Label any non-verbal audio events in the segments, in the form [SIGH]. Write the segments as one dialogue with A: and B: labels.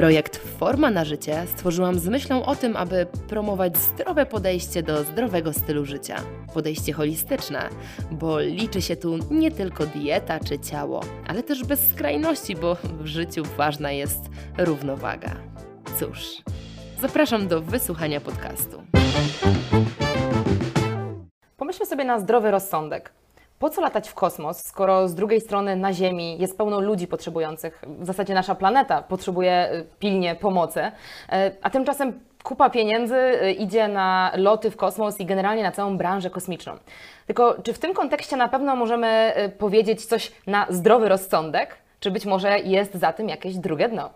A: Projekt Forma na życie stworzyłam z myślą o tym, aby promować zdrowe podejście do zdrowego stylu życia. Podejście holistyczne, bo liczy się tu nie tylko dieta czy ciało, ale też bez skrajności, bo w życiu ważna jest równowaga. Cóż, zapraszam do wysłuchania podcastu.
B: Pomyślmy sobie na zdrowy rozsądek. Po co latać w kosmos, skoro z drugiej strony na Ziemi jest pełno ludzi potrzebujących? W zasadzie nasza planeta potrzebuje y, pilnie pomocy, y, a tymczasem kupa pieniędzy y, idzie na loty w kosmos i generalnie na całą branżę kosmiczną. Tylko czy w tym kontekście na pewno możemy powiedzieć coś na zdrowy rozsądek? Czy być może jest za tym jakieś drugie dno?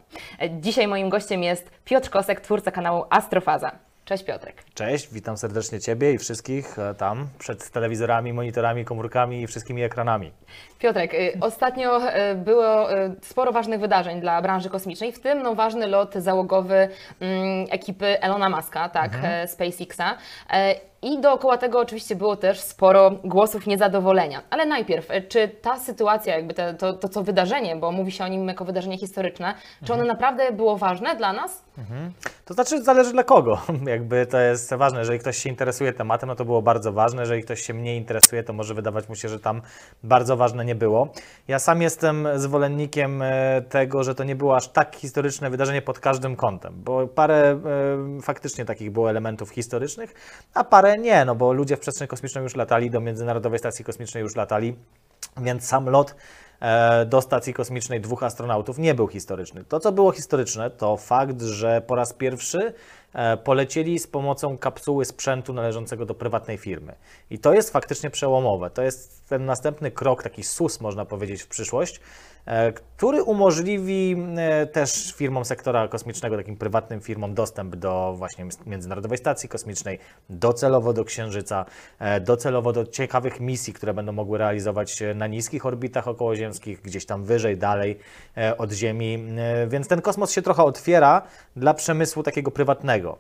B: Dzisiaj moim gościem jest Piotr Kosek, twórca kanału Astrofaza. Cześć Piotrek.
C: Cześć, witam serdecznie Ciebie i wszystkich e, tam przed telewizorami, monitorami, komórkami i wszystkimi ekranami.
B: Piotrek, y, ostatnio y, było y, sporo ważnych wydarzeń dla branży kosmicznej, w tym no, ważny lot załogowy mm, ekipy Elona Muska, tak, mhm. E, SpaceXa. E, I dookoła tego oczywiście było też sporo głosów niezadowolenia. Ale najpierw, czy ta sytuacja, jakby te, to, to, to wydarzenie, bo mówi się o nim jako wydarzenie historyczne, czy ono mhm. naprawdę było ważne dla nas?
C: Mhm. To znaczy, zależy dla kogo. [LAUGHS] Jakby to jest ważne. Jeżeli ktoś się interesuje tematem, no to było bardzo ważne. Jeżeli ktoś się mniej interesuje, to może wydawać mu się, że tam bardzo ważne nie było. Ja sam jestem zwolennikiem e, tego, że to nie było aż tak historyczne wydarzenie pod każdym kątem, bo parę e, faktycznie takich było elementów historycznych, a parę nie, no bo ludzie w przestrzeń kosmiczną już latali, do Międzynarodowej Stacji Kosmicznej już latali, więc sam lot E, do stacji kosmicznej dwóch astronautów nie był historyczny. To, co było historyczne, to fakt, że po raz pierwszy e, polecieli z pomocą kapsuły sprzętu należącego do prywatnej firmy. I to jest faktycznie przełomowe. To jest ten następny krok, taki sus, można powiedzieć, w przyszłość, który umożliwi e, też firmom sektora kosmicznego, takim prywatnym firmom, dostęp do właśnie Międzynarodowej Stacji Kosmicznej, docelowo do Księżyca, e, docelowo do ciekawych misji, które będą mogły realizować na niskich orbitach okołoziemskich, gdzieś tam wyżej, dalej od Ziemi. Więc ten kosmos się trochę otwiera dla przemysłu takiego prywatnego.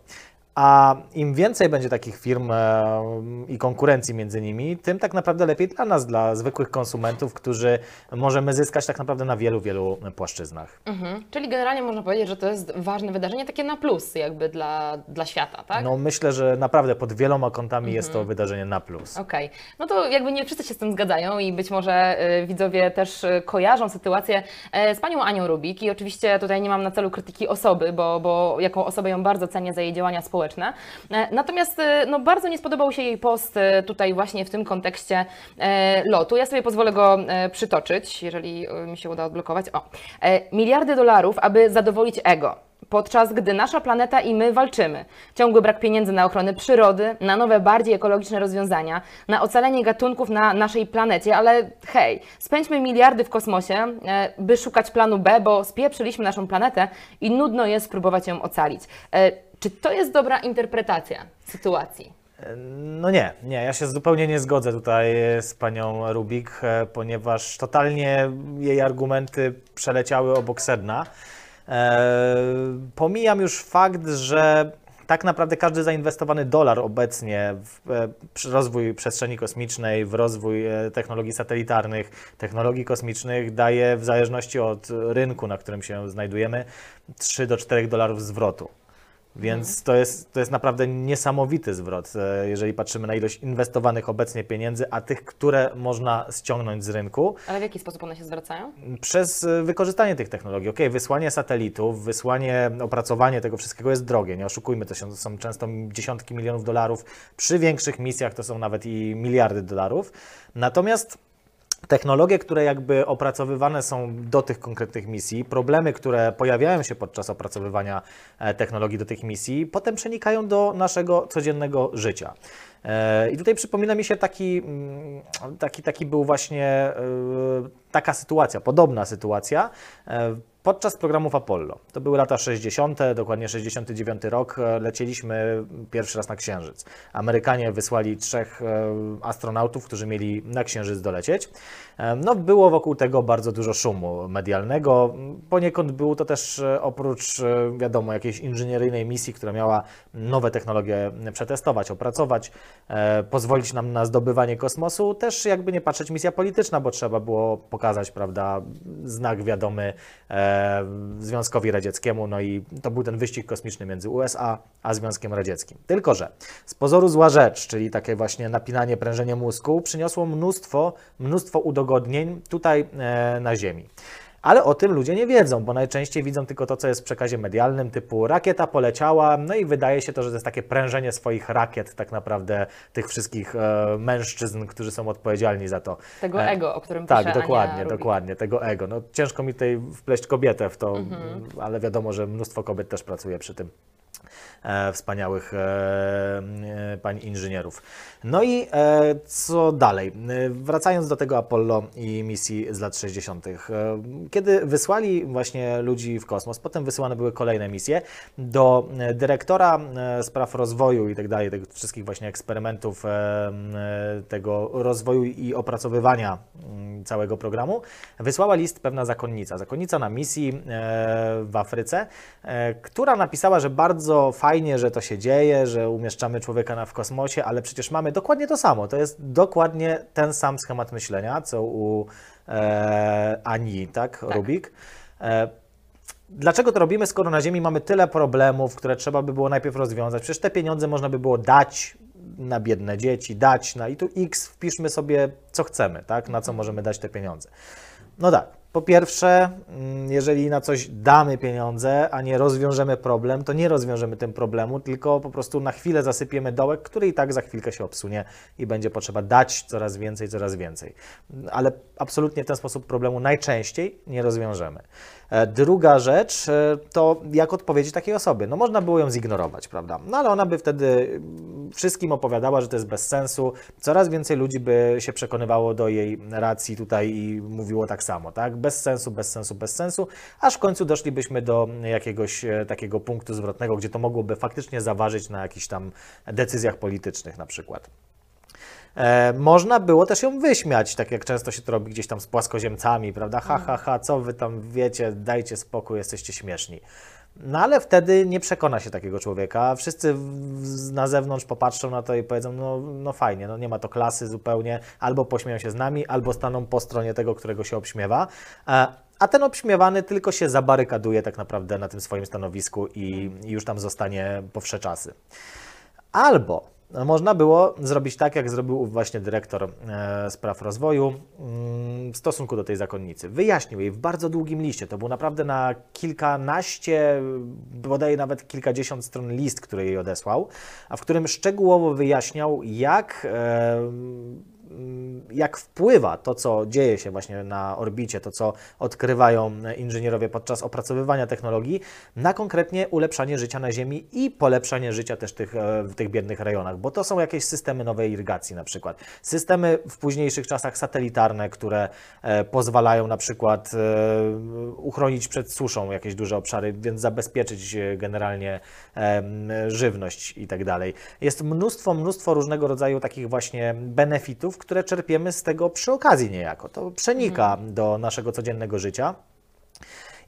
C: A im więcej będzie takich firm e, i konkurencji między nimi, tym tak naprawdę lepiej dla nas, dla zwykłych konsumentów, którzy możemy zyskać tak naprawdę na wielu, wielu płaszczyznach.
B: Mhm. Czyli generalnie można powiedzieć, że to jest ważne wydarzenie, takie na plus jakby dla, dla świata, tak?
C: No myślę, że naprawdę pod wieloma kątami mhm. jest to mhm. wydarzenie na plus.
B: Okej. Okay. No to jakby nie wszyscy się z tym zgadzają i być może y, widzowie też y, kojarzą sytuację z Panią Anią Rubik i oczywiście tutaj nie mam na celu krytyki osoby, bo, bo jako osobę ją bardzo cenię za jej działania społeczne, społeczne. E, natomiast e, no, bardzo nie spodobał się jej post e, tutaj właśnie w tym kontekście lotu. Ja sobie pozwolę go przytoczyć, jeżeli mi się uda odblokować. O, miliardy dolarów, aby zadowolić ego podczas gdy nasza planeta i my walczymy. Ciągły brak pieniędzy na ochronę przyrody, na nowe, bardziej ekologiczne rozwiązania, na ocalenie gatunków na naszej planecie, ale hej, spędźmy miliardy w kosmosie, by szukać planu B, bo spieprzyliśmy naszą planetę i nudno jest spróbować ją ocalić. Czy to jest dobra interpretacja sytuacji?
C: No nie, nie, ja się zupełnie nie zgodzę tutaj z panią Rubik, e, ponieważ totalnie jej argumenty przeleciały obok sedna. E, pomijam już fakt, że tak naprawdę każdy zainwestowany dolar obecnie w e, rozwój przestrzeni kosmicznej, w rozwój technologii satelitarnych, technologii kosmicznych daje w zależności od rynku, na którym się znajdujemy, 3 do 4 dolarów zwrotu. Więc mhm. to jest, to jest naprawdę niesamowity zwrot, e, jeżeli patrzymy na ilość inwestowanych obecnie pieniędzy, a tych, które można ściągnąć z rynku.
B: Ale w jaki sposób one się zwracają?
C: Przez e, wykorzystanie tych technologii. Ok, wysłanie satelitów, wysłanie, opracowanie tego wszystkiego jest drogie, nie oszukujmy, to są często dziesiątki milionów dolarów. Przy większych misjach to są nawet i miliardy dolarów. Natomiast technologie, które jakby opracowywane są do tych konkretnych misji, problemy, które pojawiają się podczas opracowywania e, technologii do tych misji, potem przenikają do naszego codziennego życia. E, I tutaj przypomina mi się taki, mm, taki, taki był właśnie e, taka sytuacja, podobna sytuacja podczas programów Apollo, to były lata 60., dokładnie 69 rok, e, lecieliśmy pierwszy raz na Księżyc. Amerykanie wysłali trzech e, astronautów, którzy mieli na Księżyc dolecieć. E, No, było wokół tego bardzo dużo szumu medialnego. Poniekąd było to też oprócz, wiadomo, jakiejś inżynieryjnej misji, która miała nowe technologie przetestować, opracować, pozwolić nam na zdobywanie kosmosu, też jakby nie patrzeć misja polityczna, bo trzeba było pokazać, prawda, znak wiadomy Związkowi Radzieckiemu, no i to był ten wyścig kosmiczny między USA a Związkiem Radzieckim. Tylko, że z pozoru zła rzecz, czyli takie właśnie napinanie, prężenie mózgu, przyniosło mnóstwo, mnóstwo udogodnień tutaj e, na Ziemi. Ale o tym ludzie nie wiedzą, bo najczęściej widzą tylko to, co jest w przekazie medialnym, typu rakieta poleciała, no i wydaje się to, że to jest takie prężenie swoich rakiet, tak naprawdę tych wszystkich e, mężczyzn, którzy są odpowiedzialni za to.
B: Tego
C: E,
B: ego, o którym
C: tak,
B: pisze
C: dokładnie,
B: Ania Rubik.
C: dokładnie, tego ego. No, ciężko mi tutaj wpleść kobietę w to, ale wiadomo, że mnóstwo kobiet też pracuje przy tym. E, wspaniałych e, e, pań inżynierów. No i co dalej? Wracając do tego Apollo i misji z lat 60., e, kiedy wysłali właśnie ludzi w kosmos, potem wysyłane były kolejne misje do dyrektora spraw rozwoju i tak dalej, tych wszystkich właśnie eksperymentów, tego rozwoju i opracowywania mm, całego programu, wysłała list pewna zakonnica. Zakonnica na misji w Afryce, która napisała, że bardzo fajnie, że to się dzieje, że umieszczamy człowieka na, w kosmosie, ale przecież mamy dokładnie to samo. To jest dokładnie ten sam schemat myślenia, co u e, Ani, tak, Rubik. E, Dlaczego to robimy, skoro na Ziemi mamy tyle problemów, które trzeba by było najpierw rozwiązać? Przecież te pieniądze można by było dać na biedne dzieci, dać na i tu X, wpiszmy sobie co chcemy, tak? Na co możemy dać te pieniądze. No tak, po pierwsze, mm, jeżeli na coś damy pieniądze, a nie rozwiążemy problem, to nie rozwiążemy tym problemu, tylko po prostu na chwilę zasypiemy dołek, który i tak za chwilkę się obsunie i będzie potrzeba dać coraz więcej, coraz więcej. Ale absolutnie w ten sposób problemu najczęściej nie rozwiążemy. E, Druga rzecz e, to jak odpowiedzieć takiej osoby. No można było ją zignorować, prawda? No ale ona by wtedy mm, wszystkim opowiadała, że to jest bez sensu. Coraz więcej ludzi by się przekonywało do jej racji tutaj i mówiło tak samo, tak? Bez sensu, bez sensu, bez sensu, aż w końcu doszlibyśmy do jakiegoś e, takiego punktu zwrotnego, gdzie to mogłoby faktycznie zaważyć na jakichś tam decyzjach politycznych na przykład. E, można było też ją wyśmiać, tak jak często się to robi gdzieś tam z płaskoziemcami, prawda? Ha, ha, ha, co wy tam wiecie, dajcie spokój, jesteście śmieszni. No ale wtedy nie przekona się takiego człowieka. Wszyscy na zewnątrz popatrzą na to i powiedzą, no, no fajnie, no nie ma to klasy zupełnie, albo pośmieją się z nami, albo staną po stronie tego, którego się obśmiewa. E, A ten obśmiewany tylko się zabarykaduje tak naprawdę na tym swoim stanowisku i, już tam zostanie po wsze czasy. Albo można było zrobić tak, jak zrobił właśnie dyrektor e, spraw rozwoju mm, w stosunku do tej zakonnicy. Wyjaśnił jej w bardzo długim liście. To był naprawdę na kilkanaście, bodaj nawet kilkadziesiąt stron list, który jej odesłał, a w którym szczegółowo wyjaśniał, jak. Mm, jak wpływa to, co dzieje się właśnie na orbicie, to, co odkrywają inżynierowie podczas opracowywania technologii, na konkretnie ulepszanie życia na Ziemi i polepszanie życia też tych, e, w tych biednych rejonach, bo to są jakieś systemy nowej irygacji na przykład. Systemy w późniejszych czasach satelitarne, które e, pozwalają na przykład e, uchronić przed suszą jakieś duże obszary, więc zabezpieczyć generalnie żywność i tak dalej. Jest mnóstwo, mnóstwo różnego rodzaju takich właśnie benefitów, które czerpiemy z tego przy okazji niejako. To przenika do naszego codziennego życia.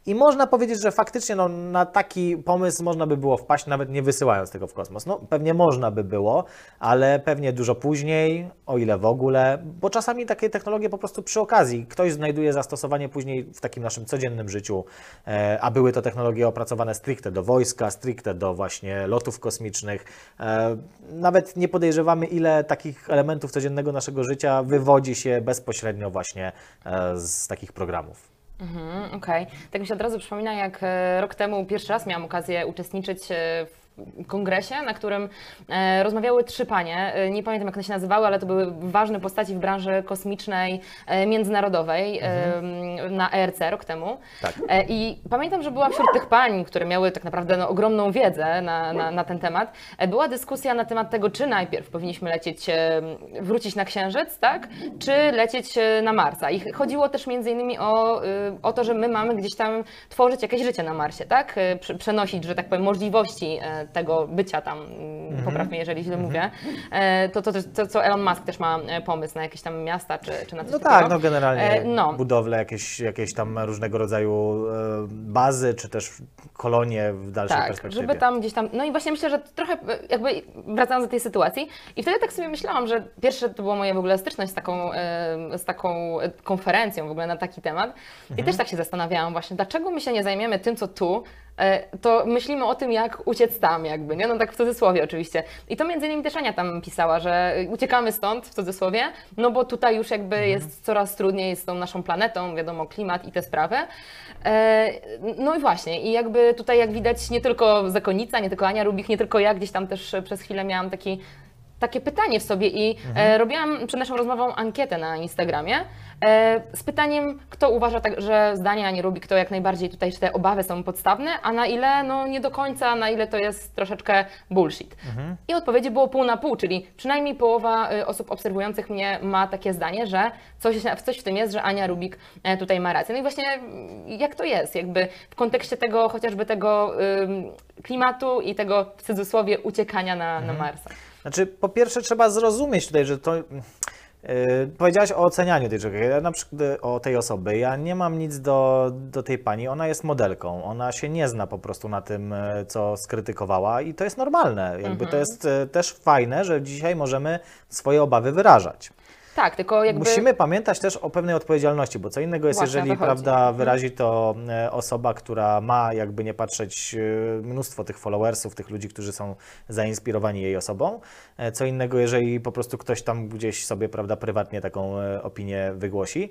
C: I można powiedzieć, że faktycznie no, na taki pomysł można by było wpaść, nawet nie wysyłając tego w kosmos. No, pewnie można by było, ale pewnie dużo później, o ile w ogóle, bo czasami takie technologie po prostu przy okazji ktoś znajduje zastosowanie później w takim naszym codziennym życiu, e, a były to technologie opracowane stricte do wojska, stricte do właśnie lotów kosmicznych. E, nawet nie podejrzewamy, ile takich elementów codziennego naszego życia wywodzi się bezpośrednio właśnie e, z takich programów.
B: Mhm, Okej. Tak mi się od razu przypomina, jak e, rok temu pierwszy raz miałam okazję uczestniczyć e, w kongresie, na którym e, rozmawiały trzy panie. E, nie pamiętam, jak one się nazywały, ale to były ważne postaci w branży kosmicznej, e, międzynarodowej e, na ERC rok temu.
C: Tak.
B: I pamiętam, że była wśród tych pań, które miały tak naprawdę no, ogromną wiedzę na, na, na ten temat, była dyskusja na temat tego, czy najpierw powinniśmy lecieć, wrócić na Księżyc, tak? Czy lecieć na Marsa. I chodziło też między innymi o, o to, że my mamy gdzieś tam tworzyć jakieś życie na Marsie, tak? Prze- Przenosić, że tak powiem, możliwości tego bycia tam, mm, popraw mnie, jeżeli źle mówię. E, To, to, to, co Elon Musk też ma e, pomysł na jakieś tam miasta, czy, czy na coś
C: No
B: takiego.
C: tak, no generalnie
B: E, no.
C: budowle, jakieś, jakieś tam różnego rodzaju bazy, czy też kolonie w dalszej
B: Tak,
C: perspektywie.
B: żeby tam gdzieś tam. No i właśnie myślę, że trochę jakby wracając do tej sytuacji. I wtedy tak sobie myślałam, że pierwsze to była moja w ogóle styczność z taką, z taką konferencją w ogóle na taki temat. I
C: Mhm.
B: też tak się zastanawiałam właśnie, dlaczego my się nie zajmiemy tym, co tu, to myślimy o tym, jak uciec tam jakby, nie? No tak w cudzysłowie oczywiście. I to między innymi też Ania tam pisała, że uciekamy stąd w cudzysłowie, no bo tutaj już jakby
C: Mhm.
B: jest coraz trudniej z tą naszą planetą, wiadomo, klimat i te sprawy. E, No i właśnie, i jakby tutaj jak widać nie tylko zakonnica, nie tylko Ania Rubik, nie tylko ja, gdzieś tam też przez chwilę miałam taki, takie pytanie w sobie i e, robiłam przed naszą rozmową ankietę na Instagramie e, z pytaniem, kto uważa, tak, że zdanie Ani Rubik to jak najbardziej tutaj, czy te obawy są podstawne, a na ile no nie do końca, na ile to jest troszeczkę bullshit. I odpowiedzi było pół na pół, czyli przynajmniej połowa y, osób obserwujących mnie ma takie zdanie, że coś, coś w tym jest, że Ania Rubik e, tutaj ma rację. No i właśnie mm, jak to jest, jakby w kontekście tego chociażby tego klimatu i tego w cudzysłowie uciekania na, na Marsa.
C: Znaczy, po pierwsze trzeba zrozumieć tutaj, że to... Yy, powiedziałaś o ocenianiu tej czegoś, ja na przykład y, o tej osoby. Ja nie mam nic do, do tej pani, ona jest modelką, ona się nie zna po prostu na tym, y, co skrytykowała i to jest normalne. Jakby to jest y, też fajne, że dzisiaj możemy swoje obawy wyrażać.
B: Tak, tylko jakby...
C: Musimy pamiętać też o pewnej odpowiedzialności, bo co innego jest,
B: Właśnie,
C: jeżeli
B: chodzi. Mhm.
C: prawda, wyrazi to e, osoba, która ma, jakby nie patrzeć, e, mnóstwo tych followersów, tych ludzi, którzy są zainspirowani jej osobą. E, Co innego, jeżeli po prostu ktoś tam gdzieś sobie, prawda, prywatnie taką opinię wygłosi.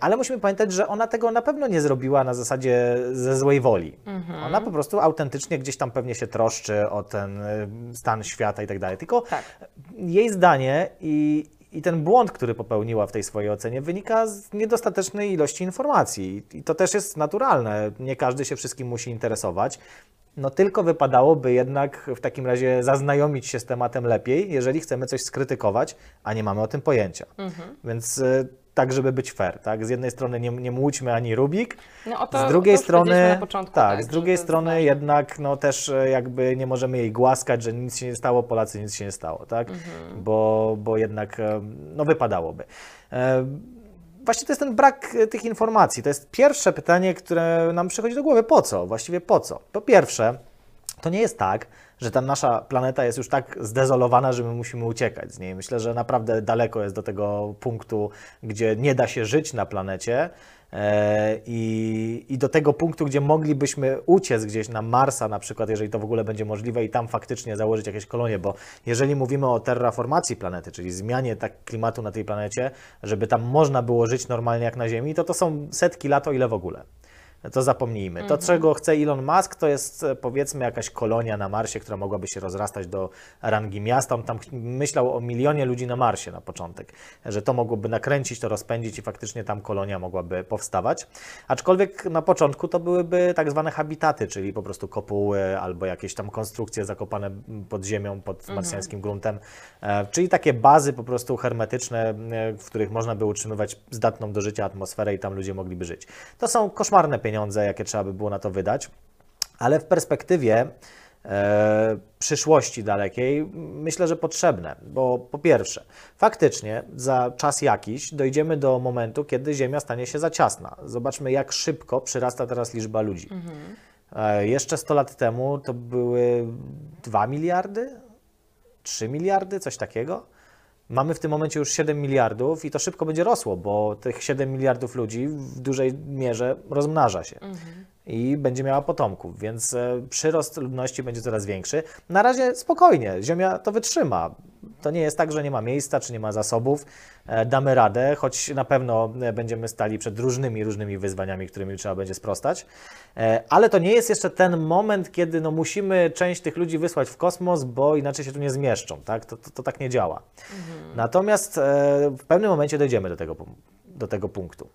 C: Ale musimy pamiętać, że ona tego na pewno nie zrobiła na zasadzie ze złej woli.
B: Mhm.
C: Ona po prostu autentycznie gdzieś tam pewnie się troszczy o ten stan świata i tak dalej. Tylko
B: Tak.
C: jej zdanie i, i ten błąd, który popełniła w tej swojej ocenie, wynika z niedostatecznej ilości informacji. I to też jest naturalne. Nie każdy się wszystkim musi interesować. No tylko wypadałoby jednak w takim razie zaznajomić się z tematem lepiej, jeżeli chcemy coś skrytykować, a nie mamy o tym pojęcia. Więc y, tak, żeby być fair, tak? Z jednej strony nie, nie młódźmy ani Rubik,
B: No, to-
C: z drugiej strony,
B: początku,
C: tak,
B: tak,
C: z drugiej strony jednak no też e, jakby nie możemy jej głaskać, że nic się nie stało, Polacy nic się nie stało, tak?
B: Mhm.
C: Bo, bo jednak e, no wypadałoby. E, Właśnie to jest ten brak tych informacji. To jest pierwsze pytanie, które nam przychodzi do głowy. Po co? Właściwie po co? Po pierwsze, to nie jest tak, że ta nasza planeta jest już tak zdezolowana, że my musimy uciekać z niej. Myślę, że naprawdę daleko jest do tego punktu, gdzie nie da się żyć na planecie. e, I, I do tego punktu, gdzie moglibyśmy uciec gdzieś na Marsa, na przykład, jeżeli to w ogóle będzie możliwe, i tam faktycznie założyć jakieś kolonie, bo jeżeli mówimy o terraformacji planety, czyli zmianie tak klimatu na tej planecie, żeby tam można było żyć normalnie jak na Ziemi, to to są setki lat, o ile w ogóle. To zapomnijmy. To, czego chce Elon Musk, to jest e, powiedzmy jakaś kolonia na Marsie, która mogłaby się rozrastać do rangi miasta. On tam myślał o milionie ludzi na Marsie na początek, że to mogłoby nakręcić, to rozpędzić i faktycznie tam kolonia mogłaby powstawać. Aczkolwiek na początku to byłyby tak zwane habitaty, czyli po prostu kopuły albo jakieś tam konstrukcje zakopane pod ziemią, pod marsjańskim gruntem, e, czyli takie bazy po prostu hermetyczne, e, w których można by utrzymywać zdatną do życia atmosferę i tam ludzie mogliby żyć. To są koszmarne pieniądze, jakie trzeba by było na to wydać, ale w perspektywie e, przyszłości dalekiej myślę, że potrzebne, bo po pierwsze, faktycznie za czas jakiś dojdziemy do momentu, kiedy Ziemia stanie się za ciasna. Zobaczmy, jak szybko przyrasta teraz liczba ludzi. E, jeszcze 100 lat temu to były 2 miliardy, 3 miliardy, coś takiego. Mamy w tym momencie już 7 miliardów i to szybko będzie rosło, bo tych 7 miliardów ludzi w dużej mierze rozmnaża się i będzie miała potomków, więc e, przyrost ludności będzie coraz większy. Na razie spokojnie, Ziemia to wytrzyma. To nie jest tak, że nie ma miejsca, czy nie ma zasobów. E, Damy radę, choć na pewno e, będziemy stali przed różnymi, różnymi wyzwaniami, którymi trzeba będzie sprostać. Ale to nie jest jeszcze ten moment, kiedy no, musimy część tych ludzi wysłać w kosmos, bo inaczej się tu nie zmieszczą. Tak? To, to, to tak nie działa. Natomiast e, w pewnym momencie dojdziemy do tego, do tego punktu.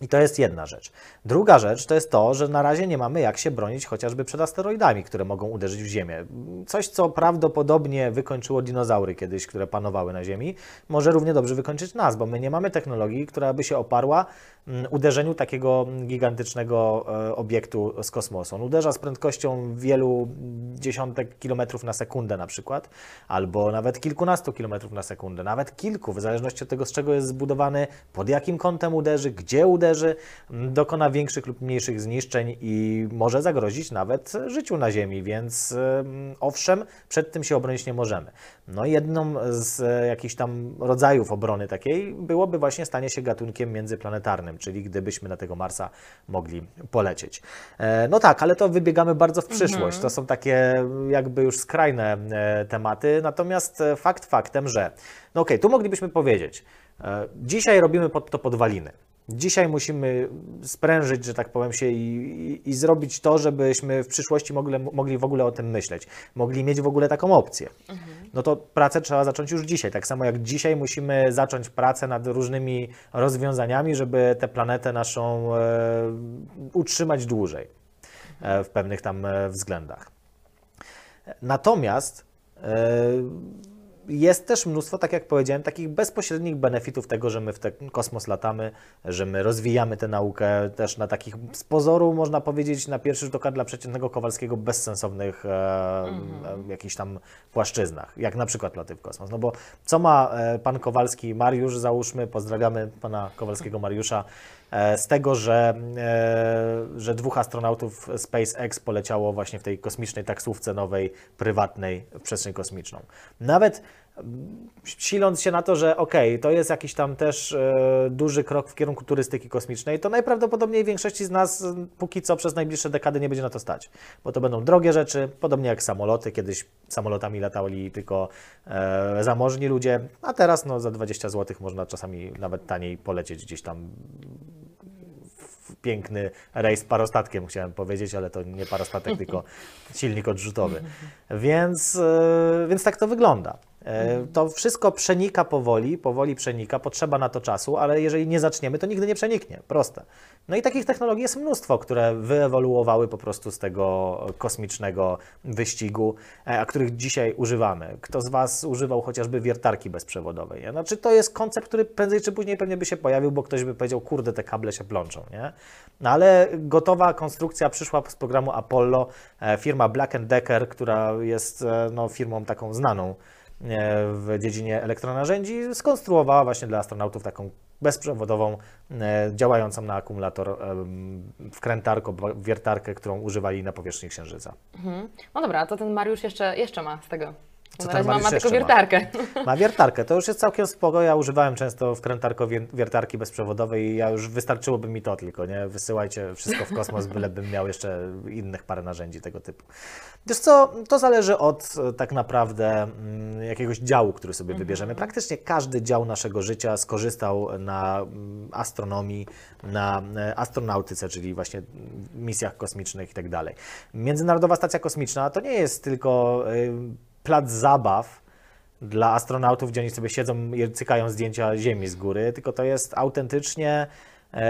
C: I to jest jedna rzecz. Druga rzecz to jest to, że na razie nie mamy jak się bronić chociażby przed asteroidami, które mogą uderzyć w Ziemię. Coś, co prawdopodobnie wykończyło dinozaury kiedyś, które panowały na Ziemi, może równie dobrze wykończyć nas, bo my nie mamy technologii, która by się oparła mm, uderzeniu takiego gigantycznego e, obiektu z kosmosu. On uderza z prędkością wielu dziesiątek kilometrów na sekundę na przykład, albo nawet kilkunastu kilometrów na sekundę, nawet kilku, w zależności od tego, z czego jest zbudowany, pod jakim kątem uderzy, gdzie uderzy, m, dokona większych lub mniejszych zniszczeń i może zagrozić nawet życiu na Ziemi, więc em, owszem, przed tym się obronić nie możemy. No jedną z jakichś tam rodzajów obrony takiej byłoby właśnie stanie się gatunkiem międzyplanetarnym, czyli gdybyśmy na tego Marsa mogli polecieć. E, No tak, ale to wybiegamy bardzo w przyszłość. To są takie jakby już skrajne e, tematy, natomiast fakt faktem, że no okej, tu moglibyśmy powiedzieć, e, dzisiaj robimy pod to podwaliny. Dzisiaj musimy sprężyć, że tak powiem, się i, i, i zrobić to, żebyśmy w przyszłości mogli, mogli w ogóle o tym myśleć, mogli mieć w ogóle taką opcję. No to pracę trzeba zacząć już dzisiaj. Tak samo jak dzisiaj musimy zacząć pracę nad różnymi rozwiązaniami, żeby tę planetę naszą e, utrzymać dłużej e, w pewnych tam e, względach. Natomiast e, jest też mnóstwo, tak jak powiedziałem, takich bezpośrednich benefitów tego, że my w ten kosmos latamy, że my rozwijamy tę naukę też na takich z pozoru, można powiedzieć, na pierwszy rzut oka dla przeciętnego Kowalskiego bezsensownych e, e, jakichś tam płaszczyznach, jak na przykład loty w kosmos. No bo co ma e, pan Kowalski Mariusz, załóżmy, pozdrawiamy pana Kowalskiego Mariusza, z tego, że, e, że dwóch astronautów SpaceX poleciało właśnie w tej kosmicznej taksówce nowej, prywatnej w przestrzeń kosmiczną. Nawet mm, siląc się na to, że okej, to jest jakiś tam też e, duży krok w kierunku turystyki kosmicznej, to najprawdopodobniej większości z nas póki co przez najbliższe dekady nie będzie na to stać, bo to będą drogie rzeczy, podobnie jak samoloty, kiedyś samolotami latali tylko e, zamożni ludzie, a teraz no, za 20 zł można czasami nawet taniej polecieć gdzieś tam piękny rejs parostatkiem, chciałem powiedzieć, ale to nie parostatek, tylko [LAUGHS] silnik odrzutowy. Więc, e, więc tak to wygląda. E, To wszystko przenika powoli, powoli przenika, potrzeba na to czasu, ale jeżeli nie zaczniemy, to nigdy nie przeniknie. Proste. No i takich technologii jest mnóstwo, które wyewoluowały po prostu z tego kosmicznego wyścigu, e, a których dzisiaj używamy. Kto z Was używał chociażby wiertarki bezprzewodowej? Nie? Znaczy to jest koncept, który prędzej czy później pewnie by się pojawił, bo ktoś by powiedział, kurde, te kable się plączą. Nie? No ale gotowa konstrukcja przyszła z programu Apollo, e, firma Black Decker, która jest no, firmą taką znaną w dziedzinie elektronarzędzi, skonstruowała właśnie dla astronautów taką bezprzewodową, e, działającą na akumulator em, wkrętarkę, wiertarkę, którą używali na powierzchni Księżyca.
B: Mhm. No dobra, to ten Mariusz jeszcze, jeszcze ma z tego.
C: Co
B: na razie ma, ma
C: Mariusz
B: tylko
C: jeszcze ma?
B: wiertarkę.
C: Ma wiertarkę, to już jest całkiem spoko. Ja używałem często wkrętarko wier- wiertarki bezprzewodowej i ja już wystarczyłoby mi to tylko, nie? Wysyłajcie wszystko w kosmos, bylebym miał jeszcze innych parę narzędzi tego typu. Wiesz co, to zależy od e, tak naprawdę mm, jakiegoś działu, który sobie wybierzemy. Praktycznie każdy dział naszego życia skorzystał na mm, astronomii, na e, astronautyce, czyli właśnie misjach kosmicznych i tak dalej. Międzynarodowa Stacja Kosmiczna to nie jest tylko y, plac zabaw, dla astronautów, gdzie oni sobie siedzą i cykają zdjęcia Ziemi z góry, tylko to jest autentycznie,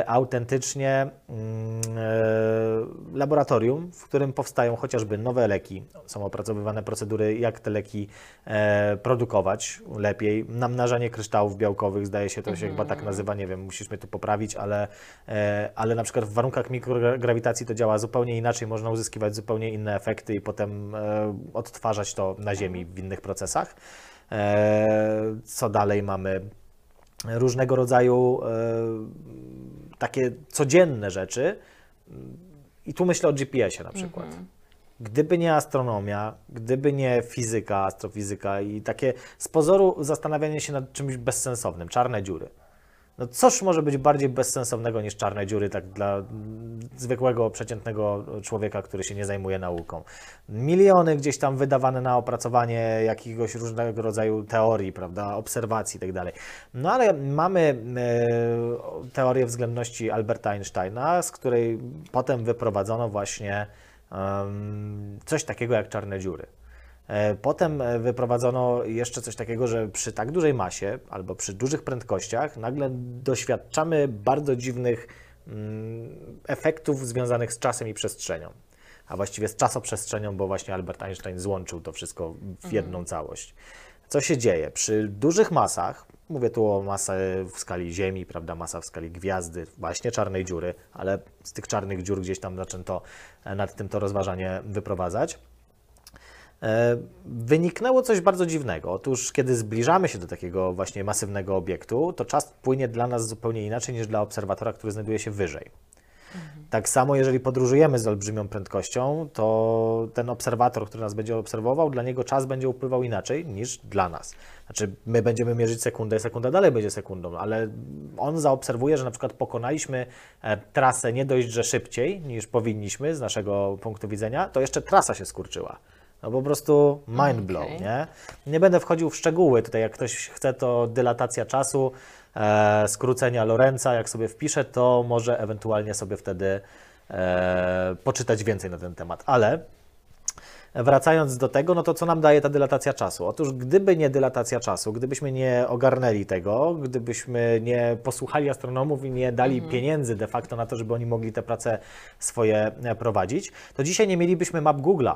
C: autentycznie mm, e, laboratorium, w którym powstają chociażby nowe leki. Są opracowywane procedury, jak te leki e, produkować lepiej. Namnażanie kryształów białkowych, zdaje się, to się chyba tak nazywa, nie wiem, musisz mnie tu poprawić, ale, e, ale na przykład w warunkach mikrograwitacji to działa zupełnie inaczej, można uzyskiwać zupełnie inne efekty i potem e, odtwarzać to na Ziemi w innych procesach. E, Co dalej mamy? Różnego rodzaju e, takie codzienne rzeczy. I tu myślę o GPS-ie na przykład. Gdyby nie astronomia, gdyby nie fizyka, astrofizyka i takie z pozoru zastanawianie się nad czymś bezsensownym, czarne dziury. No cóż może być bardziej bezsensownego niż czarne dziury, tak dla zwykłego, przeciętnego człowieka, który się nie zajmuje nauką. Miliony gdzieś tam wydawane na opracowanie jakiegoś różnego rodzaju teorii, prawda, obserwacji itd. No ale mamy e, teorię względności Alberta Einsteina, z której potem wyprowadzono właśnie coś takiego jak czarne dziury. E, Potem e, wyprowadzono jeszcze coś takiego, że przy tak dużej masie albo przy dużych prędkościach nagle doświadczamy bardzo dziwnych mm, efektów związanych z czasem i przestrzenią. A właściwie z czasoprzestrzenią, bo właśnie Albert Einstein złączył to wszystko w jedną całość. Co się dzieje? Przy dużych masach, mówię tu o masę w skali Ziemi, prawda, masa w skali gwiazdy, właśnie czarnej dziury, ale z tych czarnych dziur gdzieś tam zaczęto e, nad tym to rozważanie wyprowadzać. E, Wyniknęło coś bardzo dziwnego. Otóż, kiedy zbliżamy się do takiego właśnie masywnego obiektu, to czas płynie dla nas zupełnie inaczej niż dla obserwatora, który znajduje się wyżej. Tak samo, jeżeli podróżujemy z olbrzymią prędkością, to ten obserwator, który nas będzie obserwował, dla niego czas będzie upływał inaczej niż dla nas. Znaczy, my będziemy mierzyć sekundę, sekunda dalej będzie sekundą, ale on zaobserwuje, że na przykład pokonaliśmy e, trasę nie dość, że szybciej niż powinniśmy z naszego punktu widzenia, to jeszcze trasa się skurczyła. No po prostu mind blow,
B: Okej.
C: nie? Nie będę wchodził w szczegóły. Tutaj jak ktoś chce, to dylatacja czasu, e, skrócenia Lorenza, jak sobie wpisze, to może ewentualnie sobie wtedy e, poczytać więcej na ten temat. Ale wracając do tego, no to co nam daje ta dylatacja czasu? Otóż gdyby nie dylatacja czasu, gdybyśmy nie ogarnęli tego, gdybyśmy nie posłuchali astronomów i nie dali pieniędzy de facto na to, żeby oni mogli te prace swoje e, prowadzić, to dzisiaj nie mielibyśmy map Google'a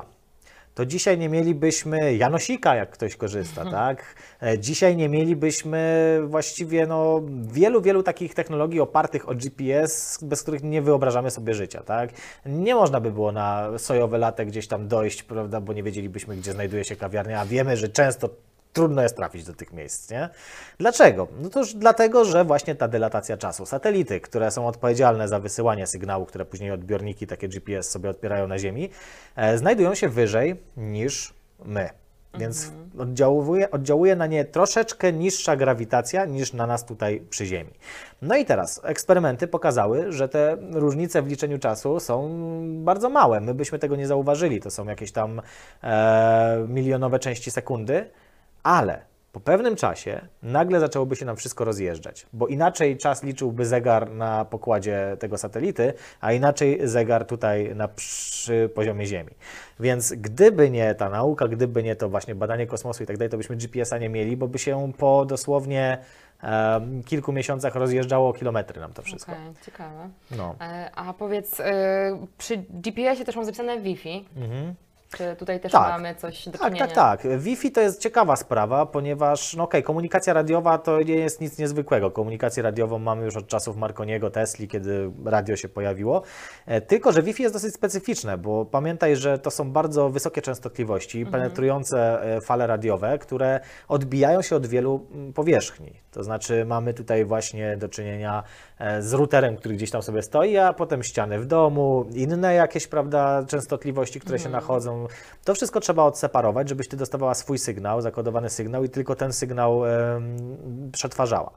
C: to dzisiaj nie mielibyśmy Janosika, jak ktoś korzysta, tak? E, Dzisiaj nie mielibyśmy właściwie no, wielu, wielu takich technologii opartych o GPS, bez których nie wyobrażamy sobie życia, tak? Nie można by było na sojowe latę gdzieś tam dojść, prawda, bo nie wiedzielibyśmy, gdzie znajduje się kawiarnia, a wiemy, że często trudno jest trafić do tych miejsc, nie? Dlaczego? No to już dlatego, że właśnie ta dylatacja czasu. Satelity, które są odpowiedzialne za wysyłanie sygnału, które później odbiorniki takie GPS sobie odbierają na Ziemi, e, znajdują się wyżej niż my. Więc oddziałuje, oddziałuje na nie troszeczkę niższa grawitacja niż na nas tutaj przy Ziemi. No i teraz eksperymenty pokazały, że te różnice w liczeniu czasu są bardzo małe. My byśmy tego nie zauważyli. To są jakieś tam e, milionowe części sekundy, ale po pewnym czasie nagle zaczęłoby się nam wszystko rozjeżdżać, bo inaczej czas liczyłby zegar na pokładzie tego satelity, a inaczej zegar tutaj na przy poziomie Ziemi. Więc gdyby nie ta nauka, gdyby nie to właśnie badanie kosmosu i tak dalej, to byśmy GPS-a nie mieli, bo by się po dosłownie kilku miesiącach rozjeżdżało kilometry nam to wszystko.
B: Okej, ciekawe.
C: No.
B: E, A powiedz, e, przy GPS-ie też mam zapisane Wi-Fi.
C: Mhm.
B: Czy tutaj też
C: Tak.
B: mamy coś do
C: Tak,
B: czynienia?
C: tak, tak. Wi-Fi to jest ciekawa sprawa, ponieważ, no okej, komunikacja radiowa to nie jest nic niezwykłego. Komunikację radiową mamy już od czasów Marconiego, Tesli, kiedy radio się pojawiło. E, Tylko, że Wi-Fi jest dosyć specyficzne, bo pamiętaj, że to są bardzo wysokie częstotliwości, penetrujące e, fale radiowe, które odbijają się od wielu mm, powierzchni. To znaczy mamy tutaj właśnie do czynienia e, z routerem, który gdzieś tam sobie stoi, a potem ściany w domu, inne jakieś, prawda, częstotliwości, które się nachodzą. To wszystko trzeba odseparować, żebyś ty dostawała swój sygnał, zakodowany sygnał i tylko ten sygnał przetwarzała.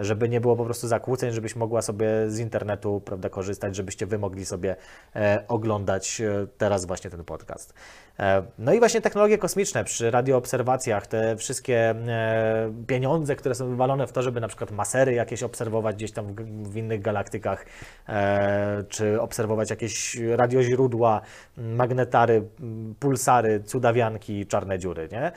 C: Żeby nie było po prostu zakłóceń, żebyś mogła sobie z internetu, prawda, korzystać, żebyście wy mogli sobie e, oglądać e, teraz właśnie ten podcast. E, no i właśnie technologie kosmiczne przy radioobserwacjach, te wszystkie pieniądze, które są wywalone w to, żeby na przykład masery jakieś obserwować gdzieś tam w, innych galaktykach, czy obserwować jakieś radioźródła, magnetary, pulsary, cudawianki, czarne dziury, nie?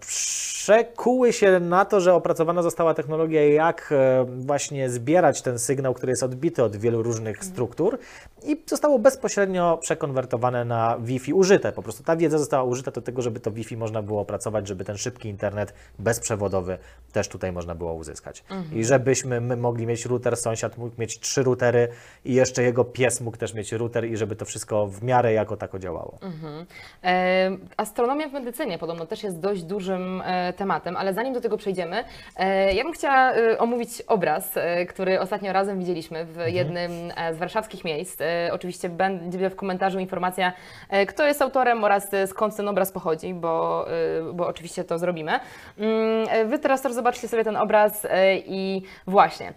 C: Przekuły się na to, że opracowana została technologia, jak e, właśnie zbierać ten sygnał, który jest odbity od wielu różnych struktur i zostało bezpośrednio przekonwertowane na Wi-Fi, użyte po prostu. Ta wiedza została użyta do tego, żeby to Wi-Fi można było opracować, żeby ten szybki internet bezprzewodowy też tutaj można było uzyskać. I żebyśmy my mogli mieć router, sąsiad mógł mieć trzy routery i jeszcze jego pies mógł też mieć router i żeby to wszystko w miarę jako tako działało.
B: E, astronomia w medycynie podobno też jest dość dużym e, tematem, ale zanim do tego przejdziemy, e, ja bym chciała e, omówić obraz, e, który ostatnio razem widzieliśmy w jednym e, z warszawskich miejsc. E, oczywiście będzie w komentarzu informacja, kto jest autorem oraz skąd ten obraz pochodzi, bo, bo oczywiście to zrobimy. Mm, Wy teraz też zobaczcie sobie ten obraz i właśnie.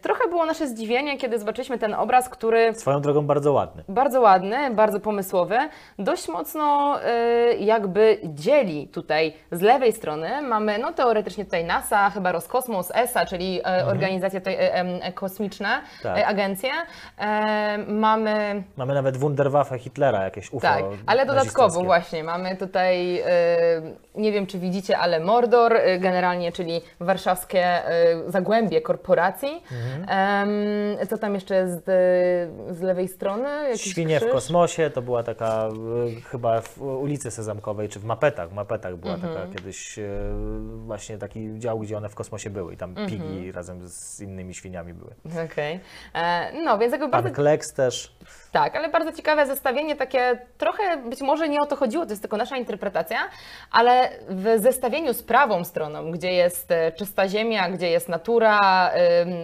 B: Trochę było nasze zdziwienie, kiedy zobaczyliśmy ten obraz, który
C: Swoją drogą bardzo ładny.
B: bardzo ładny, bardzo pomysłowy, dość mocno jakby dzieli tutaj z lewej strony mamy no teoretycznie tutaj NASA, chyba Roskosmos, ESA, czyli e, organizacje tutaj, e, em, kosmiczne,
C: Mhm. Tak.
B: e, agencje. E, mamy
C: Mamy nawet Wunderwaffe Hitlera, jakieś UFO
B: tak, ale dodatkowo właśnie mamy tutaj, e, nie wiem czy widzicie, ale Mordor, e, generalnie, czyli warszawskie e, zagłębie korporacji.
C: Mhm.
B: Co tam jeszcze jest e, z lewej strony? Jakiś
C: Świnie w
B: krzyż?
C: kosmosie to była taka chyba w ulicy Sezamkowej, czy w Mapetach. W Mapetach była
B: Mhm.
C: taka kiedyś właśnie taki dział, gdzie one w kosmosie były i tam
B: Mhm.
C: pigi razem z innymi świniami były.
B: Okej. E, No, więc jakby
C: Pan
B: bardzo,
C: Kleks też.
B: Tak, ale bardzo ciekawe zestawienie, takie trochę być może nie o to chodziło, to jest tylko nasza interpretacja, ale w zestawieniu z prawą stroną, gdzie jest e, czysta ziemia, gdzie jest natura,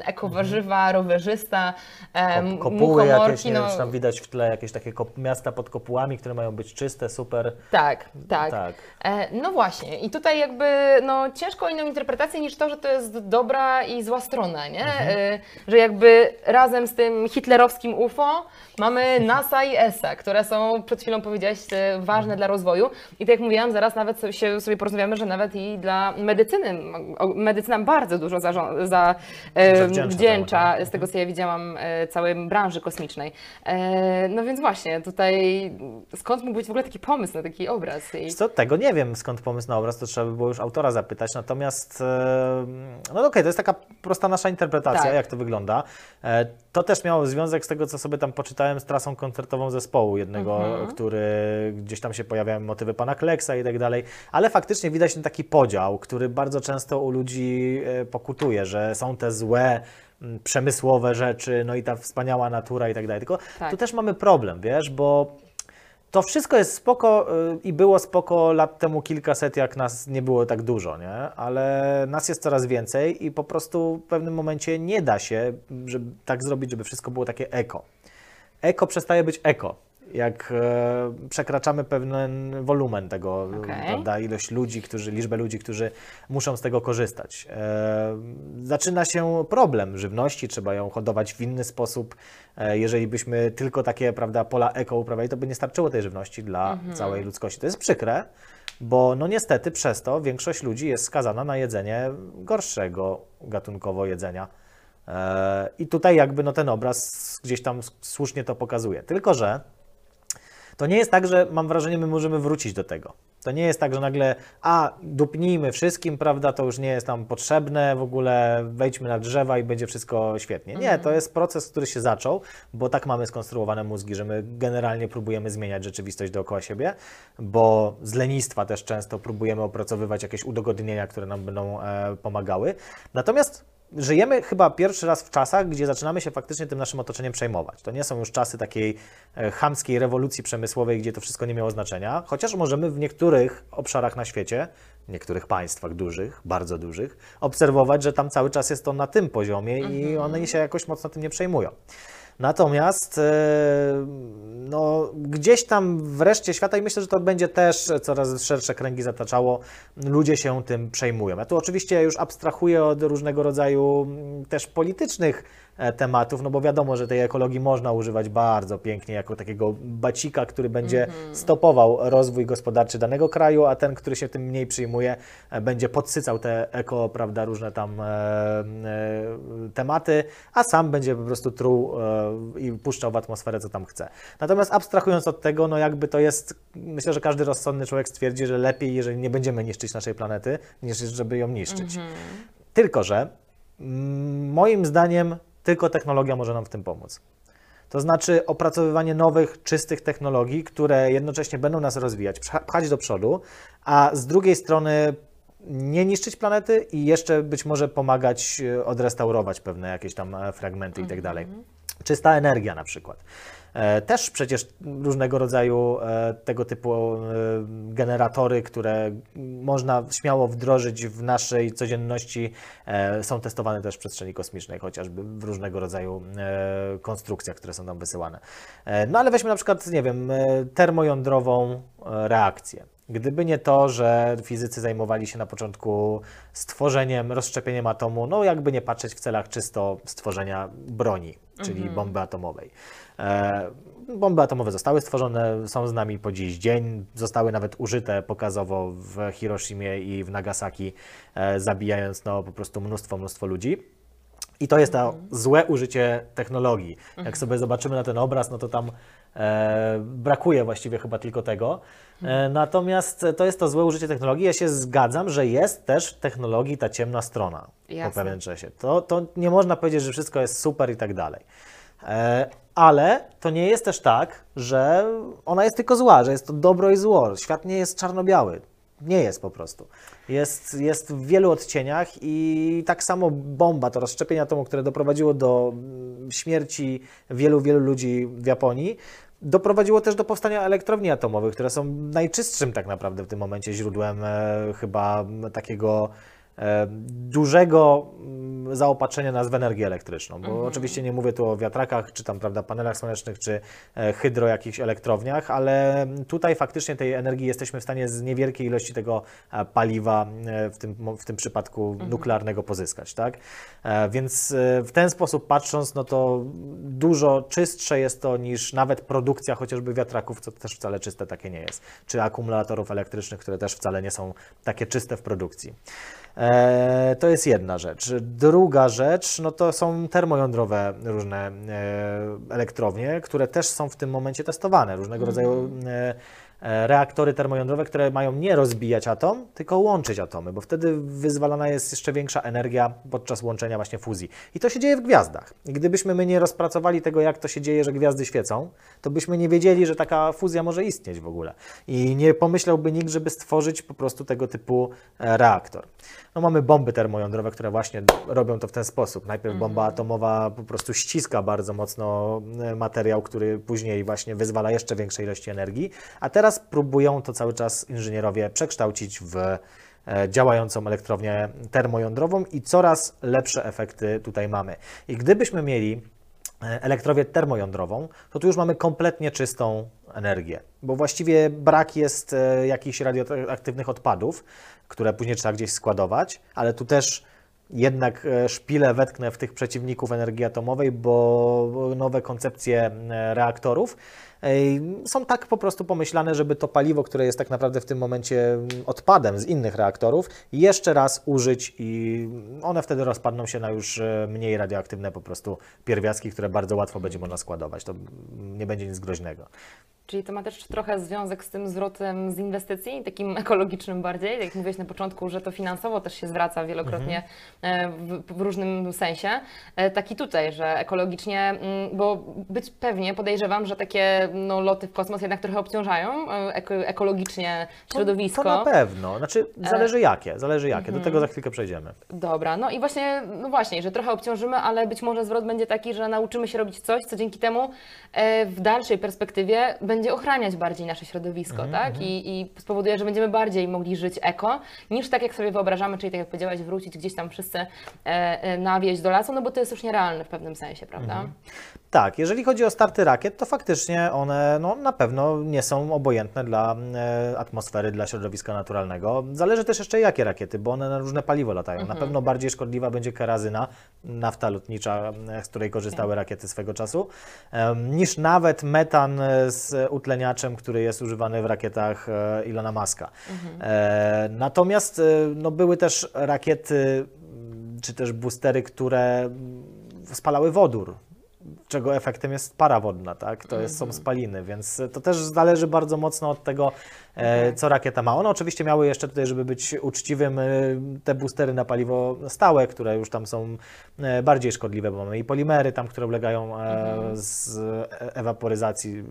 B: ekowarzywa, rowerzysta, em,
C: Kop, kopuły jakieś, nie
B: no,
C: wiem, czy tam widać w tle jakieś takie miasta pod kopułami, które mają być czyste, super.
B: tak, tak.
C: Tak.
B: E, No właśnie, i tutaj jakby no, ciężko o inną interpretację niż to, że to jest dobra i zła strona, nie? E, Że jakby razem z tym hitlerowskim UFO mamy NASA i ESA, które są, przed chwilą powiedziałeś, e, ważne dla rozwoju. I tak jak mówiłam, zaraz nawet się sobie porozmawiamy, że nawet i dla medycyny, medycyna bardzo dużo za, e,
C: Zawdzięcza
B: wdzięcza,
C: temu,
B: z tego co ja widziałam, e, całej branży kosmicznej. No więc właśnie, tutaj skąd mógł być w ogóle taki pomysł na taki obraz? I...
C: Co, tego nie wiem skąd pomysł na obraz, to trzeba by było już autora zapytać. Natomiast, no okej, to jest taka prosta nasza interpretacja,
B: Tak.
C: jak to wygląda. To też miało związek z tego, co sobie tam poczytałem, z trasą koncertową zespołu jednego,
B: Mhm.
C: który gdzieś tam się pojawiają motywy pana Kleksa i tak dalej. Ale faktycznie widać ten taki podział, który bardzo często u ludzi e, pokutuje, że są te złe przemysłowe rzeczy, no i ta wspaniała natura i tak dalej. Tylko
B: Tak.
C: tu też mamy problem, wiesz, bo to wszystko jest spoko y, i było spoko lat temu kilkaset, jak nas nie było tak dużo, nie? Ale nas jest coraz więcej i po prostu w pewnym momencie nie da się żeby tak zrobić, żeby wszystko było takie eko. Eko przestaje być eko. Jak e, przekraczamy pewien wolumen tego,
B: Okej.
C: prawda, ilość ludzi, którzy, liczbę ludzi, którzy muszą z tego korzystać. E, zaczyna się problem żywności, trzeba ją hodować w inny sposób. E, jeżeli byśmy tylko takie, prawda, pola eko uprawiali, to by nie starczyło tej żywności dla całej ludzkości. To jest przykre, bo no niestety przez to większość ludzi jest skazana na jedzenie gorszego gatunkowo jedzenia. I tutaj jakby no ten obraz gdzieś tam słusznie to pokazuje. Tylko, że to nie jest tak, że mam wrażenie, my możemy wrócić do tego. To nie jest tak, że nagle, a dupnijmy wszystkim, prawda, to już nie jest nam potrzebne, w ogóle wejdźmy na drzewa i będzie wszystko świetnie. Nie, to jest proces, który się zaczął, bo tak mamy skonstruowane mózgi, że my generalnie próbujemy zmieniać rzeczywistość dookoła siebie, bo z lenistwa też często próbujemy opracowywać jakieś udogodnienia, które nam będą e, pomagały. Natomiast żyjemy chyba pierwszy raz w czasach, gdzie zaczynamy się faktycznie tym naszym otoczeniem przejmować. To nie są już czasy takiej e, chamskiej rewolucji przemysłowej, gdzie to wszystko nie miało znaczenia, chociaż możemy w niektórych obszarach na świecie, w niektórych państwach dużych, bardzo dużych, obserwować, że tam cały czas jest to na tym poziomie i one się jakoś mocno tym nie przejmują. Natomiast e, no, gdzieś tam w reszcie świata, i myślę, że to będzie też coraz szersze kręgi zataczało, ludzie się tym przejmują. Ja tu oczywiście już abstrahuję od różnego rodzaju mm, też politycznych tematów, no bo wiadomo, że tej ekologii można używać bardzo pięknie jako takiego bacika, który będzie stopował rozwój gospodarczy danego kraju, a ten, który się tym mniej przyjmuje, e, będzie podsycał te eko, prawda, różne tam e, e, tematy, a sam będzie po prostu truł e, i puszczał w atmosferę, co tam chce. Natomiast abstrahując od tego, no jakby to jest, myślę, że każdy rozsądny człowiek stwierdzi, że lepiej, jeżeli nie będziemy niszczyć naszej planety, niż żeby ją niszczyć. Tylko, że mm, moim zdaniem tylko technologia może nam w tym pomóc. To znaczy opracowywanie nowych, czystych technologii, które jednocześnie będą nas rozwijać, pcha- pchać do przodu, a z drugiej strony nie niszczyć planety i jeszcze być może pomagać e, odrestaurować pewne jakieś tam e, fragmenty i tak dalej. Czysta energia na przykład. E, Też przecież różnego rodzaju e, tego typu e, generatory, które można śmiało wdrożyć w naszej codzienności, są testowane też w przestrzeni kosmicznej, chociażby w różnego rodzaju konstrukcjach, które są tam wysyłane. No ale weźmy na przykład, nie wiem, termojądrową reakcję. Gdyby nie to, że fizycy zajmowali się na początku stworzeniem, rozszczepieniem atomu, no jakby nie patrzeć w celach czysto stworzenia broni, czyli bomby atomowej. E, bomby atomowe zostały stworzone, są z nami po dziś dzień, zostały nawet użyte pokazowo w Hiroshimie i w Nagasaki, e, zabijając no, po prostu mnóstwo, mnóstwo ludzi. I to jest to złe użycie technologii. Jak sobie zobaczymy na ten obraz, no to tam e, brakuje właściwie chyba tylko tego. E, natomiast to jest to złe użycie technologii. Ja się zgadzam, że jest też w technologii ta ciemna strona
B: Jasne.
C: po pewnym czasie. To, to nie można powiedzieć, że wszystko jest super i tak dalej. E, ale to nie jest też tak, że ona jest tylko zła, że jest to dobro i zło. Świat nie jest czarno-biały. Nie jest po prostu. Jest, jest w wielu odcieniach i tak samo bomba, to rozszczepienie atomu, które doprowadziło do mm, śmierci wielu, wielu ludzi w Japonii, doprowadziło też do powstania elektrowni atomowych, które są najczystszym tak naprawdę w tym momencie źródłem e, chyba m, takiego dużego mm, zaopatrzenia nas w energię elektryczną, bo oczywiście nie mówię tu o wiatrakach, czy tam prawda, panelach słonecznych, czy e, hydro jakichś elektrowniach, ale tutaj faktycznie tej energii jesteśmy w stanie z niewielkiej ilości tego e, paliwa, e, w tym, w tym przypadku nuklearnego pozyskać, tak? Więc w ten sposób patrząc, no to dużo czystsze jest to niż nawet produkcja chociażby wiatraków, co też wcale czyste takie nie jest, czy akumulatorów elektrycznych, które też wcale nie są takie czyste w produkcji. E, To jest jedna rzecz. Druga rzecz, no to są termojądrowe różne e, elektrownie, które też są w tym momencie testowane. Różnego rodzaju e, e, reaktory termojądrowe, które mają nie rozbijać atom, tylko łączyć atomy, bo wtedy wyzwalana jest jeszcze większa energia podczas łączenia właśnie fuzji. I to się dzieje w gwiazdach. I gdybyśmy my nie rozpracowali tego, jak to się dzieje, że gwiazdy świecą, to byśmy nie wiedzieli, że taka fuzja może istnieć w ogóle. I nie pomyślałby nikt, żeby stworzyć po prostu tego typu e, reaktor. No mamy bomby termojądrowe, które właśnie robią to w ten sposób. Najpierw bomba atomowa po prostu ściska bardzo mocno e, materiał, który później właśnie wyzwala jeszcze większej ilości energii, a teraz próbują to cały czas inżynierowie przekształcić w e, działającą elektrownię termojądrową i coraz lepsze efekty tutaj mamy. I gdybyśmy mieli e, elektrownię termojądrową, to tu już mamy kompletnie czystą energię, bo właściwie brak jest e, jakichś radioaktywnych odpadów, które później trzeba gdzieś składować, ale tu też jednak szpilę wetknę w tych przeciwników energii atomowej, bo nowe koncepcje reaktorów są tak po prostu pomyślane, żeby to paliwo, które jest tak naprawdę w tym momencie odpadem z innych reaktorów, jeszcze raz użyć i one wtedy rozpadną się na już e, mniej radioaktywne po prostu pierwiastki, które bardzo łatwo będzie można składować. To nie będzie nic groźnego.
B: Czyli to ma też trochę związek z tym zwrotem z inwestycji, takim ekologicznym bardziej. Jak mówiłeś na początku, że to finansowo też się zwraca wielokrotnie e, w, w różnym sensie. E, Taki tutaj, że ekologicznie, mm, bo być pewnie podejrzewam, że takie no, loty w kosmos jednak trochę obciążają e, eko, ekologicznie środowisko.
C: To, to na pewno. Znaczy, zależy jakie, zależy jakie. Do tego za chwilkę przejdziemy.
B: Dobra, no i właśnie, no właśnie, że trochę obciążymy, ale być może zwrot będzie taki, że nauczymy się robić coś, co dzięki temu w dalszej perspektywie będzie ochraniać bardziej nasze środowisko, tak? I, I spowoduje, że będziemy bardziej mogli żyć eko, niż tak jak sobie wyobrażamy, czyli tak jak powiedziałaś, wrócić gdzieś tam wszyscy e, e, na wieś do lasu, no bo to jest już nierealne w pewnym sensie, prawda?
C: Tak, jeżeli chodzi o starty rakiet, to faktycznie one no, na pewno nie są obojętne dla e, atmosfery, dla środowiska naturalnego. Zależy też jeszcze jakie rakiety, bo one na różne paliwo latają. Na pewno bardziej szkodliwa będzie kerazyna, nafta lotnicza, e, z której korzystały rakiety swego czasu, em, niż nawet metan e, z utleniaczem, który jest używany w rakietach e, Ilona Maska. E, natomiast e, no, były też rakiety, m, czy też boostery, które m, spalały wodór czego efektem jest para wodna, tak? To jest, są spaliny, więc to też zależy bardzo mocno od tego, e,
B: Okej.
C: co rakieta ma. One oczywiście miały jeszcze tutaj, żeby być uczciwym, e, te boostery na paliwo stałe, które już tam są e, bardziej szkodliwe, bo mamy i polimery tam, które ulegają e, z ewaporyzacji,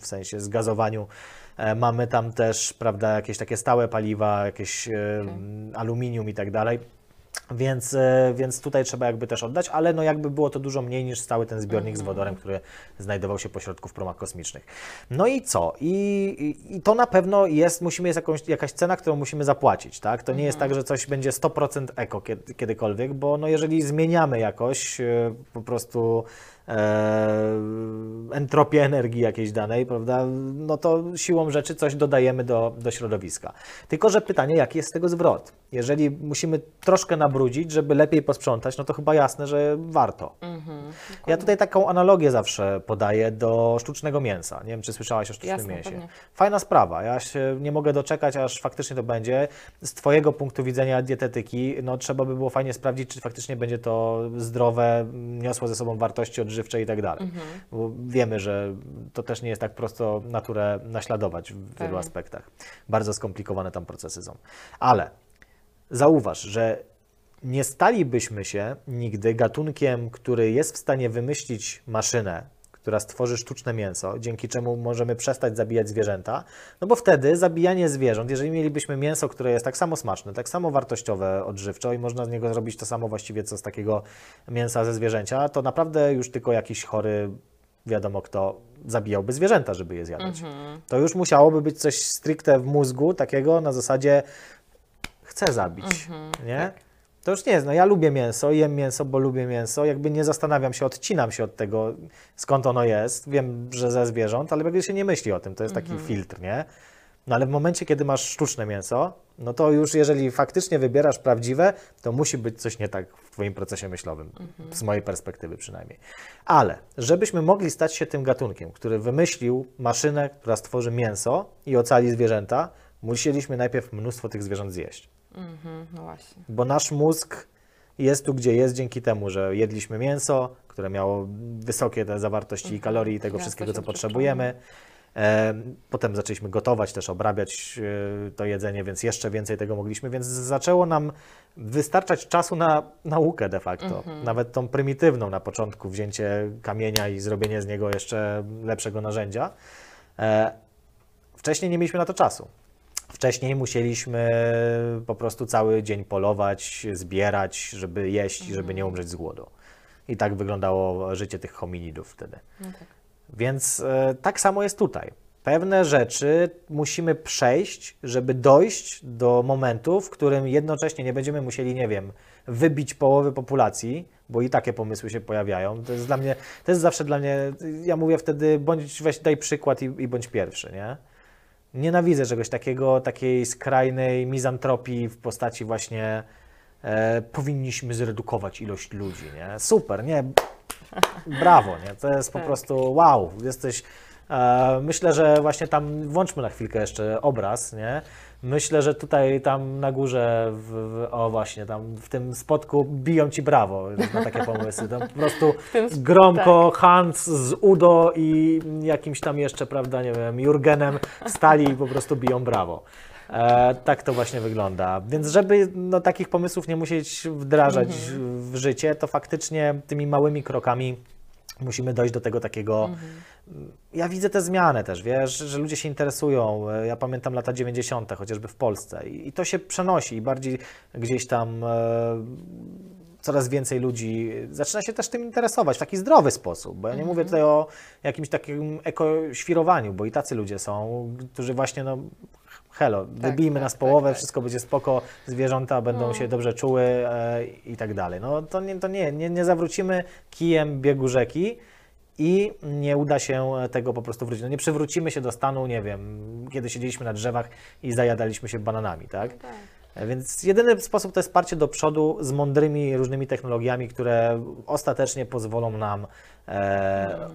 C: w sensie zgazowaniu. Mamy tam też, prawda, jakieś takie stałe paliwa, jakieś e, aluminium i tak dalej. Więc, e, więc tutaj trzeba jakby też oddać, ale no jakby było to dużo mniej niż stały ten zbiornik z wodorem, który znajdował się pośrodku w promach kosmicznych. No i co? I, i, i to na pewno jest, musimy jest jakąś, jakaś cena, którą musimy zapłacić, tak? To nie jest tak, że coś będzie 100% eko kiedy, kiedykolwiek, bo no jeżeli zmieniamy jakoś e, po prostu entropię energii jakiejś danej, prawda, no to siłą rzeczy coś dodajemy do, do środowiska. Tylko, że pytanie, jaki jest z tego zwrot? Jeżeli musimy troszkę nabrudzić, żeby lepiej posprzątać, no to chyba jasne, że warto. Ja tutaj taką analogię zawsze podaję do sztucznego mięsa. Nie wiem, czy słyszałaś o sztucznym
B: Jasne,
C: mięsie.
B: pewnie.
C: Fajna sprawa. Ja się nie mogę doczekać, aż faktycznie to będzie. Z Twojego punktu widzenia dietetyki, no trzeba by było fajnie sprawdzić, czy faktycznie będzie to zdrowe, niosło ze sobą wartości odżywcze i tak dalej. Bo wiemy, że to też nie jest tak prosto naturę naśladować w wielu
B: Pewnie.
C: aspektach. Bardzo skomplikowane tam procesy są. Ale zauważ, że nie stalibyśmy się nigdy gatunkiem, który jest w stanie wymyślić maszynę, która stworzy sztuczne mięso, dzięki czemu możemy przestać zabijać zwierzęta, no bo wtedy zabijanie zwierząt, jeżeli mielibyśmy mięso, które jest tak samo smaczne, tak samo wartościowe odżywczo i można z niego zrobić to samo właściwie co z takiego mięsa ze zwierzęcia, to naprawdę już tylko jakiś chory, wiadomo kto, zabijałby zwierzęta, żeby je zjadać. To już musiałoby być coś stricte w mózgu takiego na zasadzie chcę zabić, nie? To już nie jest, no ja lubię mięso, jem mięso, bo lubię mięso, jakby nie zastanawiam się, odcinam się od tego, skąd ono jest, wiem, że ze zwierząt, ale jakby się nie myśli o tym, to jest taki filtr, nie? No ale w momencie, kiedy masz sztuczne mięso, no to już jeżeli faktycznie wybierasz prawdziwe, to musi być coś nie tak w Twoim procesie myślowym, z mojej perspektywy przynajmniej. Ale żebyśmy mogli stać się tym gatunkiem, który wymyślił maszynę, która stworzy mięso i ocali zwierzęta, musieliśmy najpierw mnóstwo tych zwierząt zjeść.
B: Mhm, no właśnie.
C: Bo nasz mózg jest tu, gdzie jest dzięki temu, że jedliśmy mięso, które miało wysokie te zawartości kalorii i tego
B: Miasto
C: wszystkiego, co potrzebujemy. Potem zaczęliśmy gotować, też obrabiać e, to jedzenie, więc jeszcze więcej tego mogliśmy, więc zaczęło nam wystarczać czasu na naukę de facto. Nawet tą prymitywną na początku, wzięcie kamienia i zrobienie z niego jeszcze lepszego narzędzia. E, Wcześniej nie mieliśmy na to czasu. Wcześniej musieliśmy po prostu cały dzień polować, zbierać, żeby jeść i żeby nie umrzeć z głodu. I tak wyglądało życie tych hominidów wtedy.
B: No tak.
C: Więc e, tak samo jest tutaj. Pewne rzeczy musimy przejść, żeby dojść do momentu, w którym jednocześnie nie będziemy musieli, nie wiem, wybić połowy populacji, bo i takie pomysły się pojawiają. To jest dla mnie, to jest zawsze dla mnie, ja mówię wtedy, bądź, weź, daj przykład i, i bądź pierwszy, nie? Nienawidzę czegoś takiego, takiej skrajnej mizantropii w postaci właśnie e, powinniśmy zredukować ilość ludzi, nie? Super, nie? Brawo, nie? To jest po
B: Tak.
C: prostu wow, jesteś... E, myślę, że właśnie tam, włączmy na chwilkę jeszcze obraz, nie? Myślę, że tutaj tam na górze, w, w, o właśnie, tam w tym spotku biją ci brawo na takie pomysły. Tam po prostu Gromko, Hans z Udo i jakimś tam jeszcze, prawda, nie wiem, Jurgenem stali i po prostu biją brawo. E, tak to właśnie wygląda. Więc żeby no, takich pomysłów nie musieć wdrażać w życie, to faktycznie tymi małymi krokami musimy dojść do tego takiego. Ja widzę tę zmianę też, wiesz, że ludzie się interesują. E, Ja pamiętam lata 90., chociażby w Polsce, i, to się przenosi i bardziej gdzieś tam. E, coraz więcej ludzi zaczyna się też tym interesować w taki zdrowy sposób, bo ja nie mówię tutaj o jakimś takim ekoświrowaniu, bo i tacy ludzie są, którzy właśnie no Helo, wybijmy
B: tak,
C: nas
B: tak,
C: połowę,
B: tak.
C: wszystko będzie spoko, zwierzęta będą się dobrze czuły e, i tak dalej. No to nie, to nie, nie, nie zawrócimy kijem biegu rzeki i nie uda się tego po prostu wrócić. No nie przywrócimy się do stanu, nie wiem, kiedy siedzieliśmy na drzewach i zajadaliśmy się bananami, tak? E, Więc jedyny sposób to jest parcie do przodu z mądrymi różnymi technologiami, które ostatecznie pozwolą nam e,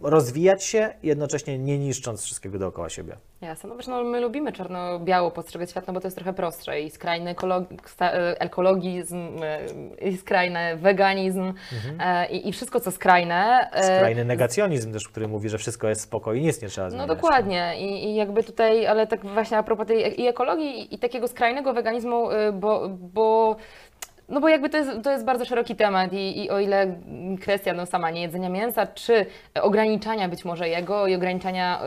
C: rozwijać się, jednocześnie nie niszcząc wszystkiego dookoła siebie.
B: Jasne, no wiesz, no my lubimy czarno-biało postrzegać świat, no bo to jest trochę prostsze i skrajny ekolog- sta- e, ekologizm, e, i skrajny weganizm e, i, i wszystko, co skrajne.
C: Skrajny negacjonizm też, który mówi, że wszystko jest spoko i nic nie trzeba
B: No
C: zmieniać.
B: dokładnie I, i jakby tutaj, ale tak właśnie a propos tej i ekologii i, takiego skrajnego weganizmu, bo, bo no bo jakby to jest, to jest bardzo szeroki temat i, i o ile kwestia no sama niejedzenia mięsa, czy ograniczania być może jego i ograniczania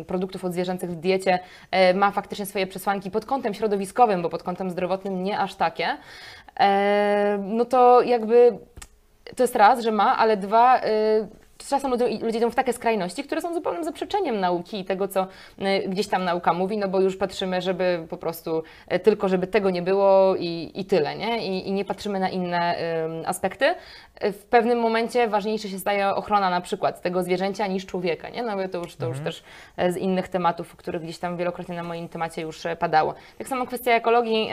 B: y, produktów odzwierzęcych w diecie e, ma faktycznie swoje przesłanki pod kątem środowiskowym, bo pod kątem zdrowotnym nie aż takie, e, no to jakby to jest raz, że ma, ale dwa, y, czasem ludzie, ludzie idą w takie skrajności, które są zupełnym zaprzeczeniem nauki i tego, co y, gdzieś tam nauka mówi, no bo już patrzymy, żeby po prostu y, tylko, żeby tego nie było i, i tyle, nie? I, I nie patrzymy na inne ym, aspekty. Y, W pewnym momencie ważniejsze się staje ochrona na przykład tego zwierzęcia niż człowieka, nie? No bo to już, to już też e, z innych tematów, których gdzieś tam wielokrotnie na moim temacie już padało. Tak samo kwestia ekologii.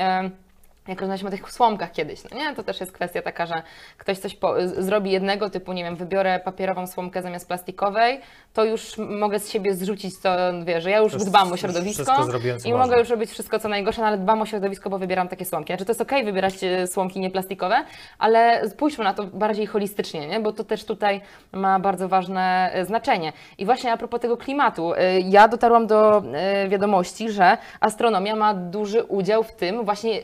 B: Jak rozmawialiśmy o tych słomkach kiedyś, no nie? To też jest kwestia taka, że ktoś coś po, zrobi jednego typu, nie wiem, wybiorę papierową słomkę zamiast plastikowej, to już mogę z siebie zrzucić to, wiesz, że ja już
C: To
B: dbam o środowisko i
C: można.
B: mogę już robić wszystko, co najgorsze, no ale dbam o środowisko, bo wybieram takie słomki. Znaczy to jest okej wybierać e, słomki nieplastikowe, ale spójrzmy na to bardziej holistycznie, nie? Bo to też tutaj ma bardzo ważne e, znaczenie. I właśnie a propos tego klimatu, e, ja dotarłam do wiadomości, że astronomia ma duży udział w tym właśnie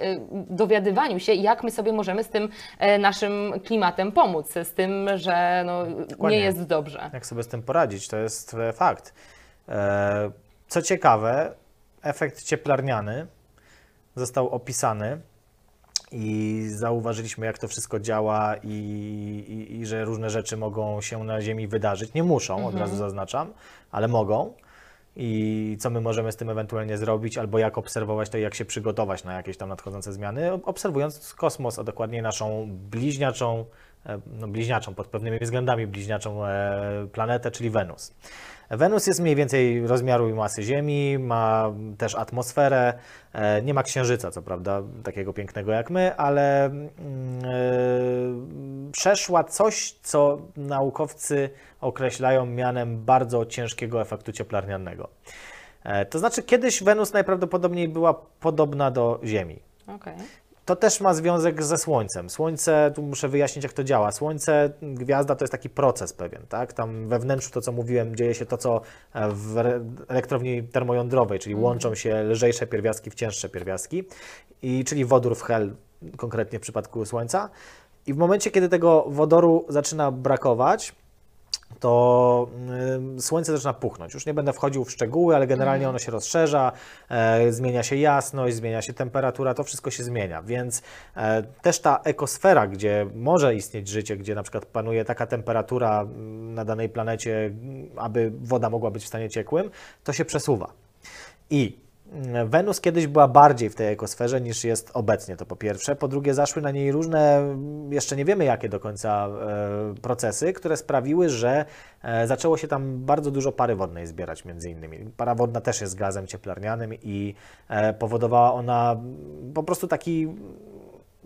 B: dowiadywaniu się, jak my sobie możemy z tym e, naszym klimatem pomóc, z tym, że no, nie jest dobrze.
C: Jak sobie z tym poradzić, to jest fakt. E, Co ciekawe, efekt cieplarniany został opisany i zauważyliśmy, jak to wszystko działa i, i, i że różne rzeczy mogą się na Ziemi wydarzyć. Nie muszą, od razu zaznaczam, ale mogą. I co my możemy z tym ewentualnie zrobić, albo jak obserwować to i jak się przygotować na jakieś tam nadchodzące zmiany, obserwując kosmos, a dokładniej naszą bliźniaczą, e, no bliźniaczą, pod pewnymi względami bliźniaczą e, planetę, czyli Wenus. Wenus jest mniej więcej rozmiaru i masy Ziemi, ma też atmosferę, e, nie ma księżyca, co prawda, takiego pięknego jak my, ale mm, e, przeszła coś, co naukowcy określają mianem bardzo ciężkiego efektu cieplarnianego. E, To znaczy, kiedyś Wenus najprawdopodobniej była podobna do Ziemi.
B: Okej.
C: To też ma związek ze Słońcem. Słońce, tu muszę wyjaśnić, jak to działa. Słońce, gwiazda to jest taki proces pewien, tak? Tam we wnętrzu to, co mówiłem, dzieje się to, co e, w elektrowni termojądrowej, czyli łączą się lżejsze pierwiastki w cięższe pierwiastki, i, czyli wodór w hel, konkretnie w przypadku Słońca. I w momencie, kiedy tego wodoru zaczyna brakować, to y, słońce zaczyna puchnąć. Już nie będę wchodził w szczegóły, ale generalnie ono się rozszerza, e, zmienia się jasność, zmienia się temperatura, to wszystko się zmienia. Więc e, też ta ekosfera, gdzie może istnieć życie, gdzie na przykład panuje taka temperatura mm, na danej planecie, mm, aby woda mogła być w stanie ciekłym, to się przesuwa. I Wenus kiedyś była bardziej w tej ekosferze niż jest obecnie, to po pierwsze. Po drugie, zaszły na niej różne, jeszcze nie wiemy jakie do końca e, procesy, które sprawiły, że e, zaczęło się tam bardzo dużo pary wodnej zbierać między innymi. Para wodna też jest gazem cieplarnianym i e, powodowała ona po prostu taki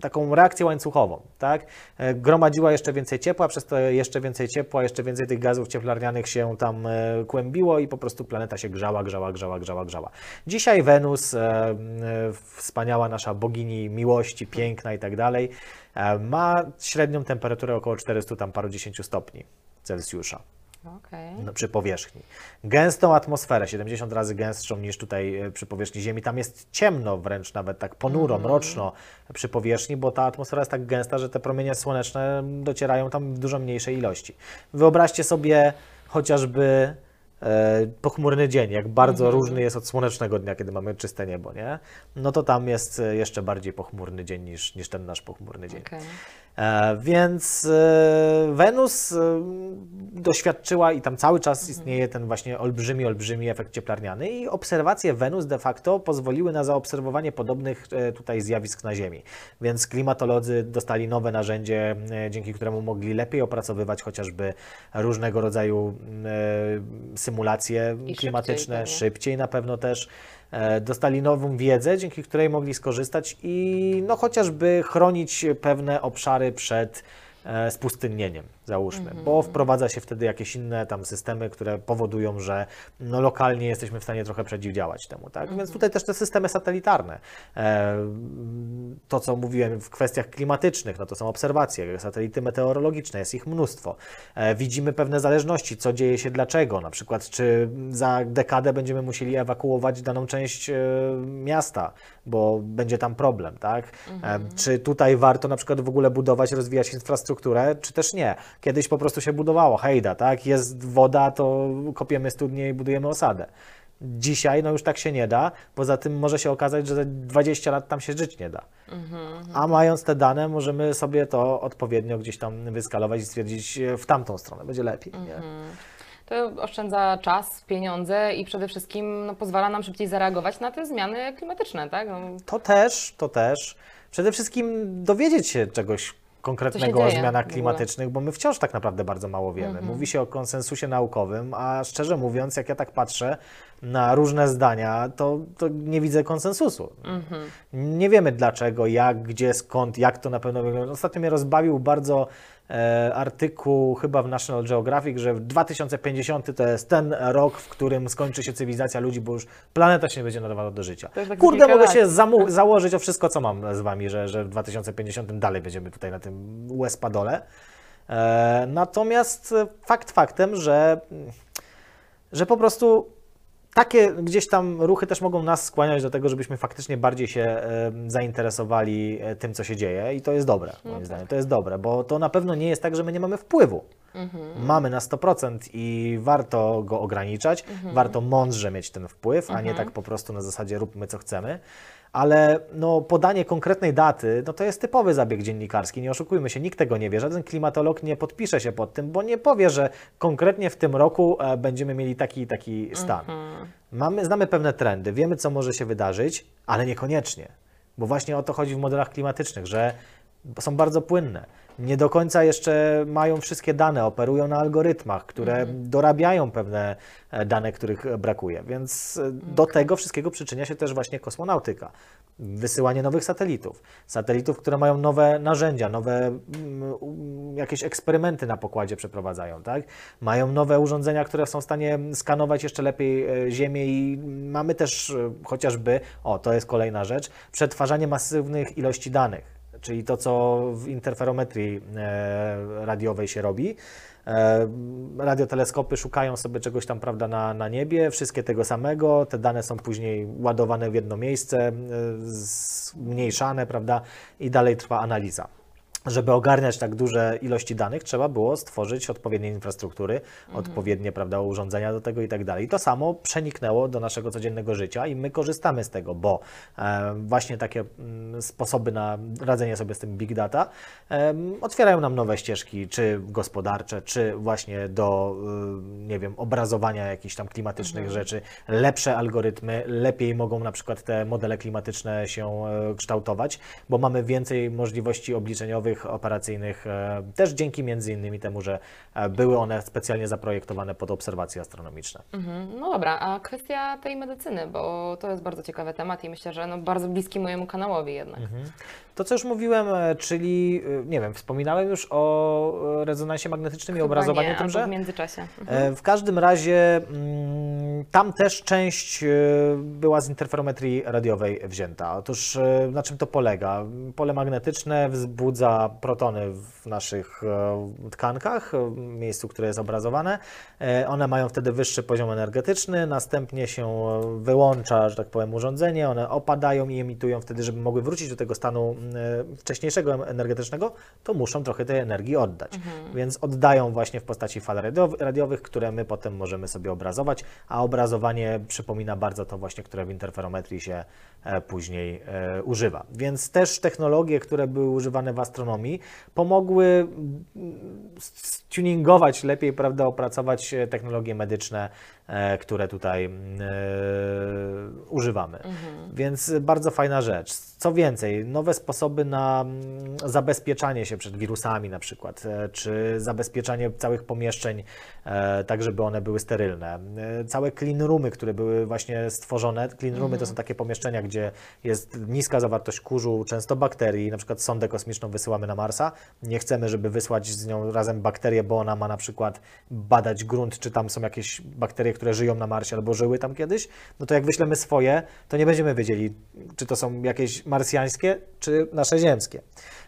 C: taką reakcję łańcuchową, tak? E, Gromadziła jeszcze więcej ciepła, przez to jeszcze więcej ciepła, jeszcze więcej tych gazów cieplarnianych się tam e, kłębiło i po prostu planeta się grzała, grzała, grzała, grzała, grzała. Dzisiaj Wenus, e, wspaniała nasza bogini miłości, piękna i tak dalej, ma średnią temperaturę około 400 tam parudziesięciu stopni Celsjusza
B: Okej.
C: no, przy powierzchni. Gęstą atmosferę, 70 razy gęstszą niż tutaj e, przy powierzchni Ziemi. Tam jest ciemno wręcz nawet tak ponuro, mroczno przy powierzchni, bo ta atmosfera jest tak gęsta, że te promienie słoneczne docierają tam w dużo mniejszej ilości. Wyobraźcie sobie chociażby e, pochmurny dzień, jak bardzo różny jest od słonecznego dnia, kiedy mamy czyste niebo, nie? No to tam jest e, jeszcze bardziej pochmurny dzień niż, niż ten nasz pochmurny dzień.
B: Okej.
C: E, Więc e, Wenus e, doświadczyła i tam cały czas istnieje ten właśnie olbrzymi, olbrzymi efekt cieplarniany i obserwacje Wenus de facto pozwoliły na zaobserwowanie podobnych tutaj zjawisk na Ziemi. Więc klimatolodzy dostali nowe narzędzie, dzięki któremu mogli lepiej opracowywać chociażby różnego rodzaju e, symulacje
B: szybciej
C: klimatyczne,
B: pewnie.
C: szybciej na pewno też. E, Dostali nową wiedzę, dzięki której mogli skorzystać i no chociażby chronić pewne obszary przed e, spustynnieniem. Załóżmy, bo wprowadza się wtedy jakieś inne tam systemy, które powodują, że no, lokalnie jesteśmy w stanie trochę przeciwdziałać temu, tak? Więc tutaj też te systemy satelitarne, e, to co mówiłem w kwestiach klimatycznych, no to są obserwacje, satelity meteorologiczne, jest ich mnóstwo. E, widzimy pewne zależności, co dzieje się, dlaczego, na przykład czy za dekadę będziemy musieli ewakuować daną część e, miasta, bo będzie tam problem, tak? E, Czy tutaj warto na przykład w ogóle budować, rozwijać infrastrukturę, czy też nie? Kiedyś po prostu się budowało, hejda, tak? Jest woda, to kopiemy studnie i budujemy osadę. Dzisiaj no już tak się nie da, poza tym może się okazać, że za 20 lat tam się żyć nie da. A mając te dane, możemy sobie to odpowiednio gdzieś tam wyskalować i stwierdzić e, w tamtą stronę, będzie lepiej. Nie?
B: To oszczędza czas, pieniądze i przede wszystkim no, pozwala nam szybciej zareagować na te zmiany klimatyczne, tak? No,
C: To też, to też. Przede wszystkim dowiedzieć się czegoś konkretnego o zmianach.
B: Mhm.
C: klimatycznych, bo my wciąż tak naprawdę bardzo mało wiemy. Mówi się o konsensusie naukowym, a szczerze mówiąc, jak ja tak patrzę na różne zdania, to, to nie widzę konsensusu.
B: Mhm.
C: Nie wiemy dlaczego, jak, gdzie, skąd, jak to na pewno wygląda. Ostatnio mnie rozbawił bardzo artykuł chyba w National Geographic, że w 2050 to jest ten rok, w którym skończy się cywilizacja ludzi, bo już planeta się nie będzie nadawała do życia.
B: Tak
C: Kurde, mogę
B: lat.
C: się założyć o wszystko, co mam z Wami, że, że w 2050 dalej będziemy tutaj na tym łespadole. E, natomiast e, fakt faktem, że, że po prostu takie gdzieś tam ruchy też mogą nas skłaniać do tego, żebyśmy faktycznie bardziej się zainteresowali e, tym, co się dzieje i to jest dobre, moim zdaniem. To jest dobre, bo to na pewno nie jest tak, że my nie mamy wpływu. Mamy na 100% i warto go ograniczać, warto mądrze mieć ten wpływ, a nie tak po prostu na zasadzie róbmy co chcemy. Ale no, podanie konkretnej daty, no to jest typowy zabieg dziennikarski, nie oszukujmy się, nikt tego nie wie, żaden klimatolog nie podpisze się pod tym, bo nie powie, że konkretnie w tym roku e, będziemy mieli taki taki stan. Mamy, znamy pewne trendy, wiemy co może się wydarzyć, ale niekoniecznie, bo właśnie o to chodzi w modelach klimatycznych, że są bardzo płynne. Nie do końca jeszcze mają wszystkie dane, operują na algorytmach, które dorabiają pewne e, dane, których brakuje. Więc e, do tego wszystkiego przyczynia się też właśnie kosmonautyka. Wysyłanie nowych satelitów. Satelitów, które mają nowe narzędzia, nowe mm, jakieś eksperymenty na pokładzie przeprowadzają, tak? Mają nowe urządzenia, które są w stanie skanować jeszcze lepiej e, Ziemię i mamy też e, chociażby, o to jest kolejna rzecz, przetwarzanie masywnych ilości danych czyli to, co w interferometrii e, radiowej się robi. E, radioteleskopy szukają sobie czegoś tam, prawda, na, na niebie, wszystkie tego samego, te dane są później ładowane w jedno miejsce, e, zmniejszane, prawda, i dalej trwa analiza. Żeby ogarniać tak duże ilości danych, trzeba było stworzyć odpowiednie infrastruktury, odpowiednie prawda, urządzenia do tego i tak dalej. To samo przeniknęło do naszego codziennego życia i my korzystamy z tego, bo e, właśnie takie mm, sposoby na radzenie sobie z tym big data em, otwierają nam nowe ścieżki, czy gospodarcze, czy właśnie do, y, nie wiem, obrazowania jakichś tam klimatycznych rzeczy, lepsze algorytmy, lepiej mogą na przykład te modele klimatyczne się e, kształtować, bo mamy więcej możliwości obliczeniowych, operacyjnych, e, też dzięki między innymi temu, że e, były one specjalnie zaprojektowane pod obserwacje astronomiczne.
B: Mhm. No dobra, a kwestia tej medycyny, bo to jest bardzo ciekawy temat i myślę, że no bardzo bliski mojemu kanałowi jednak.
C: To, co już mówiłem, e, czyli, e, nie wiem, wspominałem już o e, rezonansie magnetycznym i obrazowaniu
B: nie,
C: tymże?
B: w międzyczasie. Mhm.
C: W każdym razie mm, tam też część była z interferometrii radiowej wzięta. Otóż na czym to polega? Pole magnetyczne wzbudza protony w naszych tkankach, miejscu, które jest obrazowane. One mają wtedy wyższy poziom energetyczny, następnie się wyłącza, że tak powiem, urządzenie, one opadają i emitują wtedy, żeby mogły wrócić do tego stanu e, wcześniejszego energetycznego, to muszą trochę tej energii oddać. Więc oddają właśnie w postaci fal radiow- radiowych, które my potem możemy sobie obrazować, a obrazowanie przypomina bardzo to właśnie, które w interferometrii się e, później e, używa. Więc też technologie, które były używane w astronomii, pomogły mm, tuningować lepiej, prawda, opracować e, technologie medyczne, e, które tutaj mm, e, używamy. Więc bardzo fajna rzecz. Co więcej, nowe sposoby na mm, zabezpieczanie się przed wirusami na przykład, e, czy zabezpieczanie całych pomieszczeń, e, tak żeby one były sterylne. E, Całe clean roomy, które były właśnie stworzone. Clean roomy to są takie pomieszczenia, gdzie jest niska zawartość kurzu, często bakterii, na przykład sondę kosmiczną wysyłamy na Marsa. Nie chcemy, żeby wysłać z nią razem bakterię, bo ona ma na przykład badać grunt, czy tam są jakieś bakterie, które żyją na Marsie albo żyły tam kiedyś. No to jak wyślemy swoje, to nie będziemy wiedzieli, czy to są jakieś marsjańskie, czy nasze ziemskie.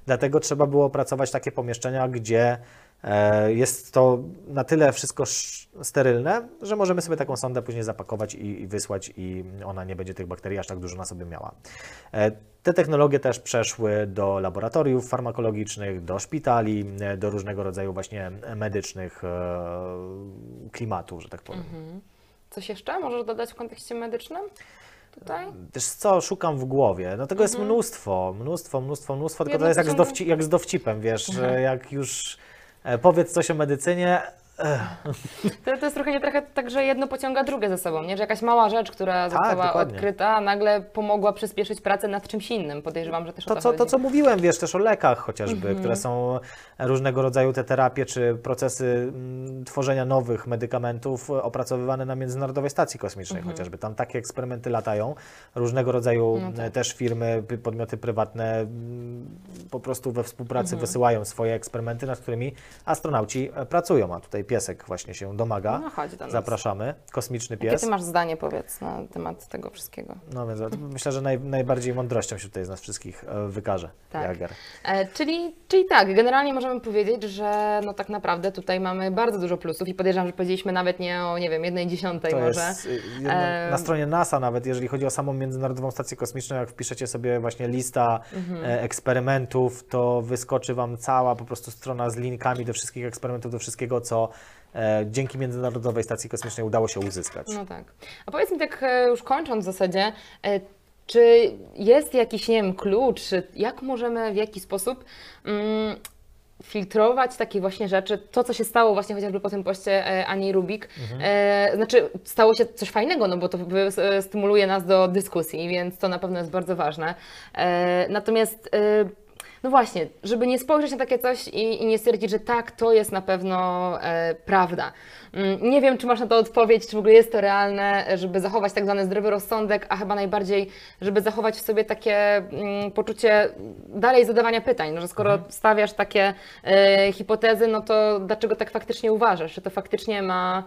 C: Dlatego trzeba było opracować takie pomieszczenia, gdzie e, jest to na tyle wszystko sz- sterylne, że możemy sobie taką sondę później zapakować i, wysłać i ona nie będzie tych bakterii aż tak dużo na sobie miała. E, Te technologie też przeszły do laboratoriów farmakologicznych, do szpitali, e, do różnego rodzaju właśnie medycznych klimatów, że tak powiem.
B: Coś jeszcze możesz dodać w kontekście medycznym? Tutaj?
C: Wiesz co, szukam w głowie. No tego jest mnóstwo, mnóstwo, mnóstwo, mnóstwo, tylko to jest jak z, dowci- jak z dowcipem, wiesz, że jak już e, powiedz coś o medycynie,
B: To, to jest trochę nie trochę tak, że jedno pociąga drugie ze sobą, nie? Że jakaś mała rzecz, która została
C: Tak, dokładnie.
B: odkryta, nagle pomogła przyspieszyć pracę nad czymś innym. Podejrzewam, że też o
C: to
B: to
C: co, to co mówiłem, wiesz, też o lekach chociażby,
B: Mhm.
C: które są różnego rodzaju te terapie, czy procesy mm, tworzenia nowych medykamentów opracowywane na Międzynarodowej Stacji Kosmicznej
B: Mhm.
C: chociażby. Tam takie eksperymenty latają, różnego rodzaju
B: No tak.
C: e, też firmy, podmioty prywatne mm, po prostu we współpracy
B: Mhm.
C: wysyłają swoje eksperymenty, nad którymi astronauci e, pracują, a tutaj piesek właśnie się domaga.
B: No chodź do nas.
C: Zapraszamy, kosmiczny
B: Jakie
C: pies.
B: ty masz zdanie, powiedz, na temat tego wszystkiego?
C: No więc myślę, że naj, najbardziej mądrością się tutaj z nas wszystkich e, wykaże
B: Tak.
C: Jager.
B: E, czyli, czyli tak, generalnie możemy powiedzieć, że no tak naprawdę tutaj mamy bardzo dużo plusów i podejrzewam, że powiedzieliśmy nawet nie o, nie wiem, jednej dziesiątej
C: To
B: może.
C: jest jedno,
B: Em.
C: na stronie NASA nawet, jeżeli chodzi o samą Międzynarodową Stację Kosmiczną, jak wpiszecie sobie właśnie lista
B: Mhm.
C: e, eksperymentów, to wyskoczy Wam cała po prostu strona z linkami do wszystkich eksperymentów, do wszystkiego, co e, dzięki Międzynarodowej Stacji Kosmicznej udało się uzyskać.
B: No tak. A powiedz mi tak e, już kończąc w zasadzie, e, czy jest jakiś, nie wiem, klucz, jak możemy w jaki sposób mm, filtrować takie właśnie rzeczy, to co się stało właśnie chociażby po tym poście e, Ani Rubik, e, znaczy stało się coś fajnego, no bo to e, stymuluje nas do dyskusji, więc to na pewno jest bardzo ważne. E, natomiast e, no właśnie, żeby nie spojrzeć na takie coś i, i nie stwierdzić, że tak, to jest na pewno e, prawda. Mm, Nie wiem, czy masz na to odpowiedź, czy w ogóle jest to realne, żeby zachować tak zwany zdrowy rozsądek, a chyba najbardziej, żeby zachować w sobie takie mm, poczucie dalej zadawania pytań, no, że skoro stawiasz takie e, hipotezy, no to dlaczego tak faktycznie uważasz? Czy to faktycznie ma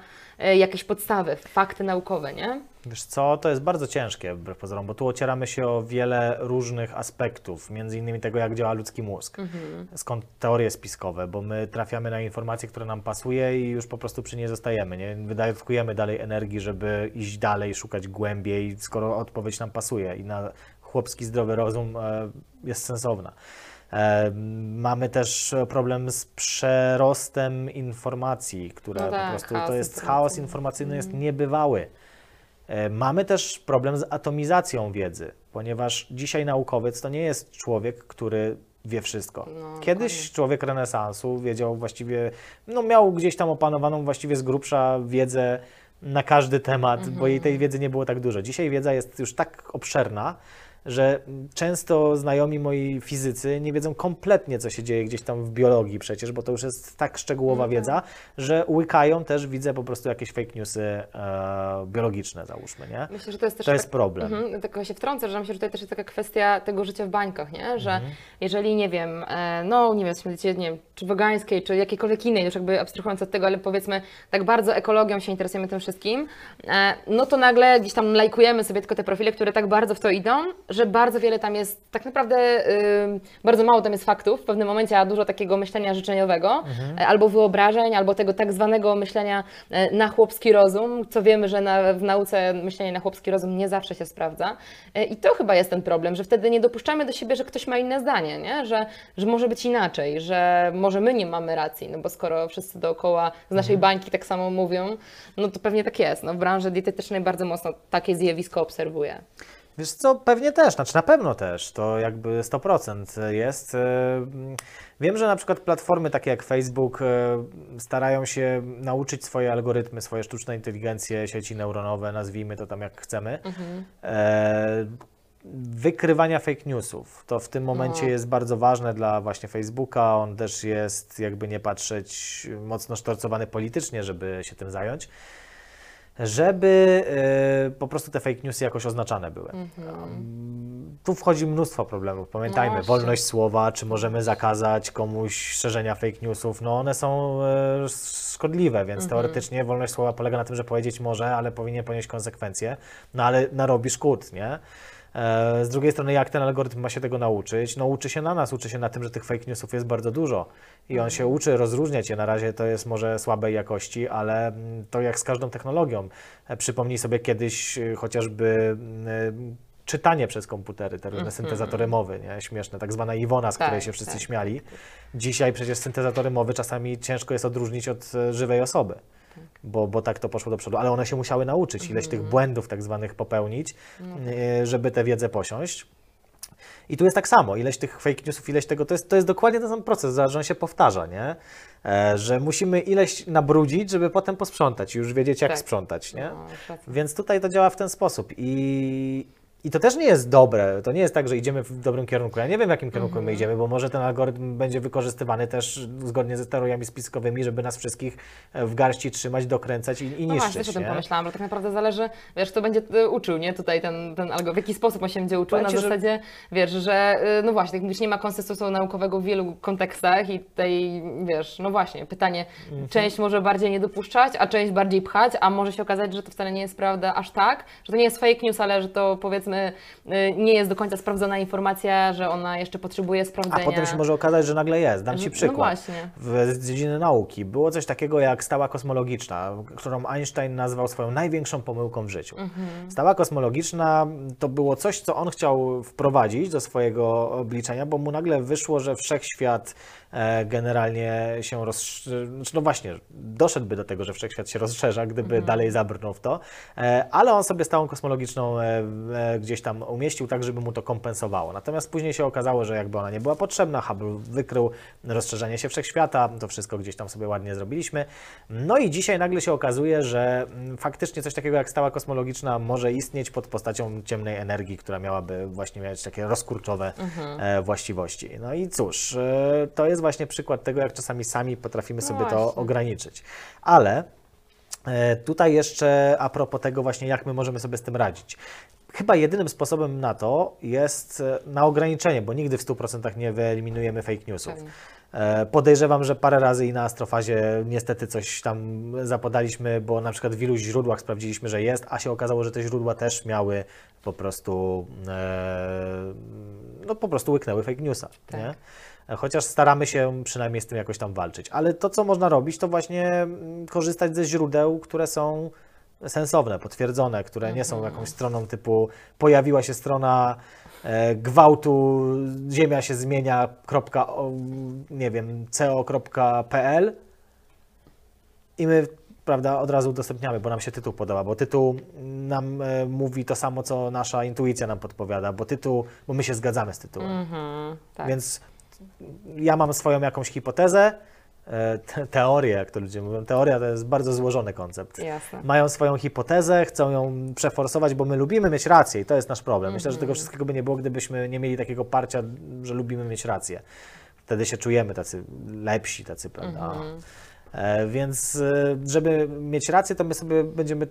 B: jakieś podstawy, fakty naukowe, nie?
C: Wiesz co, to jest bardzo ciężkie wbrew pozorom, bo tu ocieramy się o wiele różnych aspektów, między innymi tego, jak działa ludzki mózg. Skąd teorie spiskowe, bo my trafiamy na informację, która nam pasuje i już po prostu przy niej zostajemy. Nie wydatkujemy dalej energii, żeby iść dalej, szukać głębiej, skoro odpowiedź nam pasuje i na chłopski zdrowy rozum e, jest sensowna. Mamy też problem z przerostem informacji, które
B: No tak,
C: po prostu to jest chaos informacyjny jest niebywały. E, Mamy też problem z atomizacją wiedzy, ponieważ dzisiaj naukowiec to nie jest człowiek, który wie wszystko.
B: No,
C: Kiedyś
B: dokładnie.
C: człowiek renesansu wiedział właściwie, no miał gdzieś tam opanowaną właściwie z grubsza wiedzę na każdy temat, bo jej tej wiedzy nie było tak dużo. Dzisiaj wiedza jest już tak obszerna, że często znajomi moi fizycy nie wiedzą kompletnie, co się dzieje gdzieś tam w biologii przecież, bo to już jest tak szczegółowa wiedza, że łykają też, widzę po prostu jakieś fake newsy e, biologiczne, załóżmy, nie?
B: Myślę, że to jest też
C: To
B: tak-
C: jest problem.
B: Mhm, tylko się wtrącę, że myślę, że tutaj też jest taka kwestia tego życia w bańkach, nie? Że
C: Mhm.
B: jeżeli, nie wiem, e, no nie wiem, jesteśmy, nie wiem, czy wegańskiej, czy jakiejkolwiek innej, już jakby abstrahując od tego, ale powiedzmy tak bardzo ekologią się interesujemy tym wszystkim, e, no to nagle gdzieś tam lajkujemy sobie tylko te profile, które tak bardzo w to idą, że bardzo wiele tam jest, tak naprawdę y, bardzo mało tam jest faktów w pewnym momencie, a dużo takiego myślenia życzeniowego, e, albo wyobrażeń, albo tego tak zwanego myślenia e, na chłopski rozum, co wiemy, że na, w nauce myślenie na chłopski rozum nie zawsze się sprawdza. E, I to chyba jest ten problem, że wtedy nie dopuszczamy do siebie, że ktoś ma inne zdanie, nie? Że, że może być inaczej, że może my nie mamy racji, no bo skoro wszyscy dookoła z naszej bańki tak samo mówią, no to pewnie tak jest. No, w branży dietetycznej bardzo mocno takie zjawisko obserwuję.
C: Wiesz co, pewnie też, znaczy na pewno też, to jakby 100% jest. E, Wiem, że na przykład platformy takie jak Facebook e, starają się nauczyć swoje algorytmy, swoje sztuczne inteligencje, sieci neuronowe, nazwijmy to tam jak chcemy, e, wykrywania fake newsów. To w tym momencie
B: No.
C: jest bardzo ważne dla właśnie Facebooka. On też jest, jakby nie patrzeć, mocno sztorcowany politycznie, żeby się tym zająć. Żeby e, po prostu te fake newsy jakoś oznaczane były. Um, Tu wchodzi mnóstwo problemów. Pamiętajmy,
B: No
C: wolność słowa, czy możemy zakazać komuś szerzenia fake newsów, no one są e, szkodliwe, więc teoretycznie wolność słowa polega na tym, że powiedzieć może, ale powinien ponieść konsekwencje, no ale narobi szkód, nie? E, Z drugiej strony, jak ten algorytm ma się tego nauczyć? No uczy się na nas, uczy się na tym, że tych fake newsów jest bardzo dużo i on się uczy rozróżniać je. Na razie to jest może słabej jakości, ale mm, to jak z każdą technologią. E, Przypomnij sobie kiedyś e, chociażby mm, e, czytanie przez komputery, te różne syntezatory mowy, nie? śmieszne, tak zwana Iwona, z
B: Tak,
C: której się wszyscy
B: tak.
C: śmiali. Dzisiaj przecież syntezatory mowy czasami ciężko jest odróżnić od e, żywej osoby. Bo, bo tak to poszło do przodu, ale one się musiały nauczyć, ileś tych błędów tak zwanych popełnić, e, żeby tę wiedzę posiąść. I tu jest tak samo, ileś tych fake newsów, ileś tego, to jest, to jest dokładnie ten sam proces, że on się powtarza, nie? E, że musimy ileś nabrudzić, żeby potem posprzątać i już wiedzieć, jak
B: Tak.
C: sprzątać, nie?
B: No, racja.
C: Więc tutaj to działa w ten sposób i, i to też nie jest dobre, to nie jest tak, że idziemy w dobrym kierunku. Ja nie wiem, w jakim kierunku
B: Mhm.
C: my idziemy, bo może ten algorytm będzie wykorzystywany też zgodnie ze teoriami spiskowymi, żeby nas wszystkich e, w garści trzymać, dokręcać i, i
B: No właśnie,
C: niszczyć,
B: o tym pomyślałam, że tak naprawdę zależy, wiesz, kto będzie y, uczył, nie? Tutaj ten, ten algorytm, w jaki sposób on się będzie uczył,
C: Powiem
B: na
C: ci, że-
B: zasadzie, wiesz, że y, no właśnie, tak mówisz, nie ma konsensusu naukowego w wielu kontekstach i tutaj, wiesz, no właśnie, pytanie,
C: Mhm.
B: część może bardziej nie dopuszczać, a część bardziej pchać, a może się okazać, że to wcale nie jest prawda aż tak, że to nie jest fake news, ale że to powiedzmy y, nie jest do końca sprawdzona informacja, że ona jeszcze potrzebuje
C: A
B: sprawdzenia.
C: potem się może okazać, że nagle jest. Dam Ci
B: No
C: przykład.
B: właśnie.
C: W, z dziedziny nauki było coś takiego jak stała kosmologiczna, którą Einstein nazwał swoją największą pomyłką w życiu. Stała kosmologiczna to było coś, co on chciał wprowadzić do swojego obliczenia, bo mu nagle wyszło, że wszechświat generalnie się rozszerza. No właśnie, doszedłby do tego, że wszechświat się rozszerza, gdyby dalej zabrnął w to, e, ale on sobie stałą kosmologiczną e, e, gdzieś tam umieścił tak, żeby mu to kompensowało. Natomiast później się okazało, że jakby ona nie była potrzebna, Hubble wykrył rozszerzenie się wszechświata, to wszystko gdzieś tam sobie ładnie zrobiliśmy. No i dzisiaj nagle się okazuje, że mm, faktycznie coś takiego jak stała kosmologiczna może istnieć pod postacią ciemnej energii, która miałaby właśnie mieć takie rozkurczowe e, właściwości. No i cóż, e, to jest właśnie przykład tego, jak czasami sami potrafimy sobie to
B: właśnie.
C: ograniczyć. Ale E, Tutaj jeszcze a propos tego właśnie, jak my możemy sobie z tym radzić. Chyba jedynym sposobem na to jest e, na ograniczenie, bo nigdy w 100% nie wyeliminujemy fake newsów. E, Podejrzewam, że parę razy i na astrofazie niestety coś tam zapodaliśmy, bo na przykład w iluś źródłach sprawdziliśmy, że jest, a się okazało, że te źródła też miały po prostu, no po prostu łyknęły fake newsa,
B: Tak.
C: nie? Chociaż staramy się przynajmniej z tym jakoś tam walczyć. Ale to, co można robić, to właśnie mm, korzystać ze źródeł, które są sensowne, potwierdzone, które nie są jakąś stroną typu pojawiła się strona e, gwałtu, ziemia się zmienia, kropka, nie wiem, co.pl i my prawda, od razu udostępniamy, bo nam się tytuł podoba, bo tytuł nam e, mówi to samo, co nasza intuicja nam podpowiada, bo tytuł, bo my się zgadzamy z tytułem.
B: Mhm, tak.
C: Więc ja mam swoją jakąś hipotezę, e, te, teorię, jak to ludzie mówią. Teoria to jest bardzo złożony koncept.
B: Jasne.
C: Mają swoją hipotezę, chcą ją przeforsować, bo my lubimy mieć rację i to jest nasz problem. Myślę, że tego wszystkiego by nie było, gdybyśmy nie mieli takiego parcia, że lubimy mieć rację. Wtedy się czujemy tacy lepsi, tacy, prawda? E, więc e, żeby mieć rację, to my sobie będziemy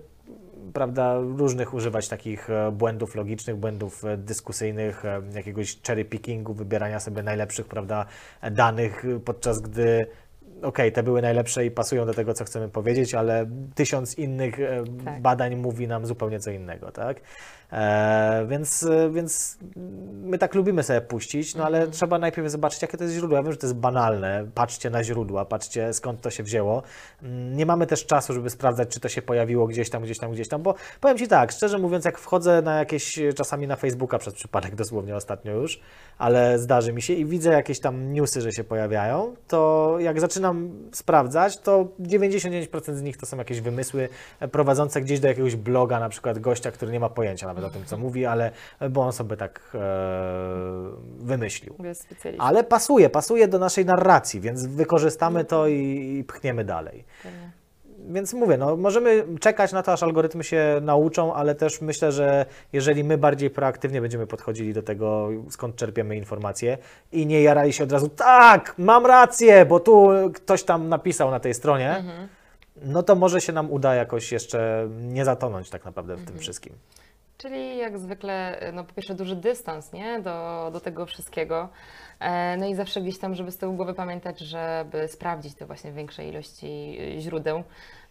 C: prawda, różnych używać takich e, błędów logicznych, błędów e, dyskusyjnych, e, jakiegoś cherry pickingu, wybierania sobie najlepszych prawda, danych, podczas gdy okej, te były najlepsze i pasują do tego, co chcemy powiedzieć, ale tysiąc innych
B: Tak.
C: badań mówi nam zupełnie co innego, tak? E, więc, e, więc my tak lubimy sobie puścić, no ale trzeba najpierw zobaczyć, jakie to jest źródło. Ja wiem, że to jest banalne. Patrzcie na źródła, patrzcie skąd to się wzięło. Mm, Nie mamy też czasu, żeby sprawdzać, czy to się pojawiło gdzieś tam, gdzieś tam, gdzieś tam, bo powiem Ci tak, szczerze mówiąc, jak wchodzę na jakieś, czasami na Facebooka przez przypadek dosłownie ostatnio już, ale zdarzy mi się i widzę jakieś tam newsy, że się pojawiają, to jak zaczynam sprawdzać, to 99% z nich to są jakieś wymysły prowadzące gdzieś do jakiegoś bloga, na przykład gościa, który nie ma pojęcia nawet o tym, co mówi, ale bo on sobie tak e, wymyślił. Ale pasuje, pasuje do naszej narracji, więc wykorzystamy to i, i pchniemy dalej.
B: Pewnie.
C: Więc mówię, no, możemy czekać na to, aż algorytmy się nauczą, ale też myślę, że jeżeli my bardziej proaktywnie będziemy podchodzili do tego, skąd czerpiemy informacje i nie jarali się od razu, tak, mam rację, bo tu ktoś tam napisał na tej stronie, no to może się nam uda jakoś jeszcze nie zatonąć tak naprawdę w tym wszystkim.
B: Czyli jak zwykle, no po pierwsze duży dystans, nie? Do, do tego wszystkiego. E, No i zawsze gdzieś tam, żeby z tyłu głowy pamiętać, żeby sprawdzić te właśnie większej ilości y, źródeł.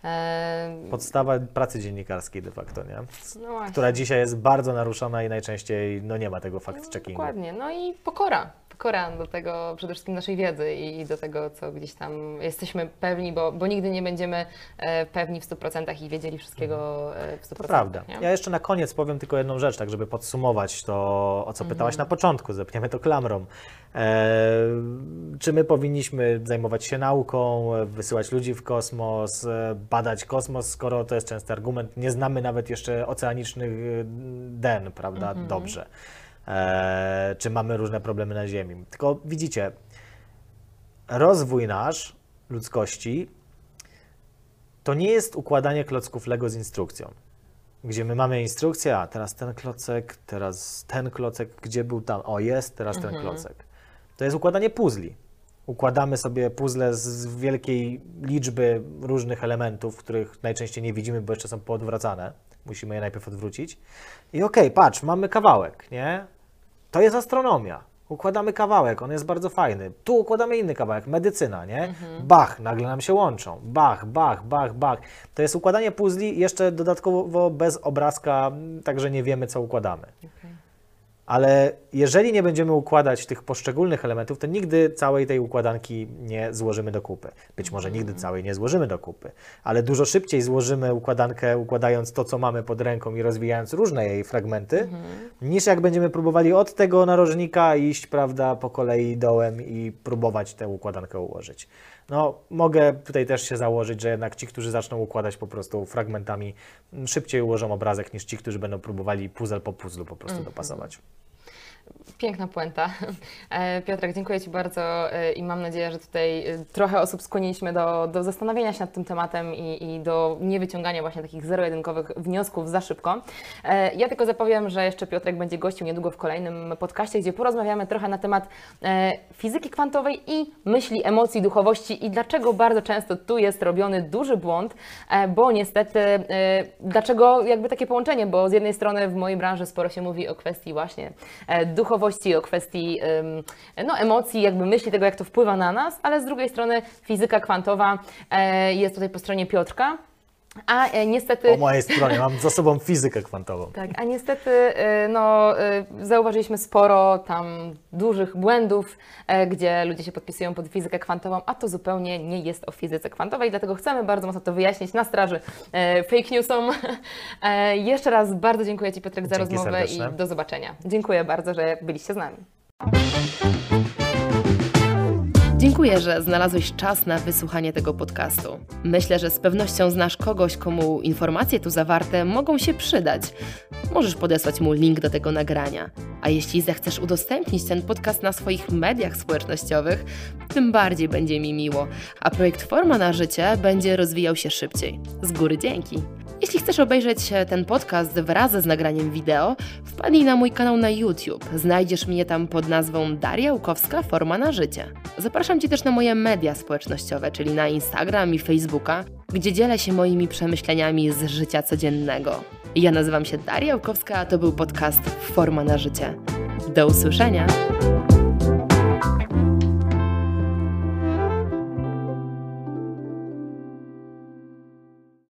B: E,
C: Podstawa pracy dziennikarskiej de facto, nie?
B: No.
C: Która dzisiaj jest bardzo naruszona i najczęściej no nie ma tego fact-checkingu.
B: Dokładnie. No i pokora. Pokora do tego przede wszystkim naszej wiedzy i do tego, co gdzieś tam jesteśmy pewni, bo, bo nigdy nie będziemy e, pewni w 100% i wiedzieli wszystkiego e, w 100%.
C: To prawda.
B: Nie?
C: Ja jeszcze na koniec powiem tylko jedną rzecz, tak żeby podsumować to, o co pytałaś
B: Mhm.
C: na początku, zepniemy to klamrą. E, czy my powinniśmy zajmować się nauką, wysyłać ludzi w kosmos, e, badać kosmos, skoro to jest częsty argument, nie znamy nawet jeszcze oceanicznych den, prawda,
B: Mhm.
C: dobrze. E, czy mamy różne problemy na Ziemi. Tylko widzicie, rozwój nasz, ludzkości, to nie jest układanie klocków Lego z instrukcją. Gdzie my mamy instrukcję, a teraz ten klocek, teraz ten klocek, gdzie był tam, o jest, teraz ten klocek. To jest układanie puzli. Układamy sobie puzzle z wielkiej liczby różnych elementów, których najczęściej nie widzimy, bo jeszcze są poodwracane. Musimy je najpierw odwrócić. I okej, patrz, mamy kawałek, nie? To jest astronomia. Układamy kawałek, on jest bardzo fajny. Tu układamy inny kawałek, medycyna, nie? Bach, nagle nam się łączą. Bach, bach, bach, bach. To jest układanie puzli jeszcze dodatkowo bez obrazka, także nie wiemy, co układamy. Ale jeżeli nie będziemy układać tych poszczególnych elementów, to nigdy całej tej układanki nie złożymy do kupy. Być może nigdy całej nie złożymy do kupy, ale dużo szybciej złożymy układankę, układając to, co mamy pod ręką i rozwijając różne jej fragmenty, niż jak będziemy próbowali od tego narożnika iść, prawda, po kolei dołem i próbować tę układankę ułożyć. No, mogę tutaj też się założyć, że jednak ci, którzy zaczną układać po prostu fragmentami, m, szybciej ułożą obrazek niż ci, którzy będą próbowali puzzle po puzzlu po prostu dopasować.
B: Piękna puenta. [LAUGHS] E, Piotrek, dziękuję Ci bardzo e, i mam nadzieję, że tutaj e, trochę osób skłoniliśmy do, do zastanowienia się nad tym tematem i, i do niewyciągania właśnie takich zero-jedynkowych wniosków za szybko. Ja tylko zapowiem, że jeszcze Piotrek będzie gościł niedługo w kolejnym podcaście, gdzie porozmawiamy trochę na temat fizyki kwantowej i myśli, emocji, duchowości i dlaczego bardzo często tu jest robiony duży błąd, bo niestety, dlaczego jakby takie połączenie, bo z jednej strony w mojej branży sporo się mówi o kwestii właśnie duchowości, o kwestii no, emocji, jakby myśli tego, jak to wpływa na nas, ale z drugiej strony fizyka kwantowa e, jest tutaj po stronie Piotrka, a e, niestety...
C: Po mojej stronie mam za sobą fizykę kwantową.
B: Tak, a niestety y, no, y, zauważyliśmy sporo tam dużych błędów, e, gdzie ludzie się podpisują pod fizykę kwantową, a to zupełnie nie jest o fizyce kwantowej, dlatego chcemy bardzo mocno to wyjaśnić na straży e, fake newsom. [LAUGHS] E, Jeszcze raz bardzo dziękuję Ci Piotrek za
C: Dzięki
B: rozmowę i do zobaczenia. Dziękuję bardzo, że byliście z nami.
A: Dziękuję, że znalazłeś czas na wysłuchanie tego podcastu. Myślę, że z pewnością znasz kogoś, komu informacje tu zawarte mogą się przydać. Możesz podesłać mu link do tego nagrania. A jeśli zechcesz udostępnić ten podcast na swoich mediach społecznościowych, tym bardziej będzie mi miło, a projekt Forma na Życie będzie rozwijał się szybciej. Z góry dzięki! Jeśli chcesz obejrzeć ten podcast wraz z nagraniem wideo, wpadnij na mój kanał na YouTube. Znajdziesz mnie tam pod nazwą Daria Łukowska Forma na Życie. Zapraszam Cię też na moje media społecznościowe, czyli na Instagram i Facebooka, gdzie dzielę się moimi przemyśleniami z życia codziennego. Ja nazywam się Daria Łukowska, a to był podcast Forma na Życie. Do usłyszenia!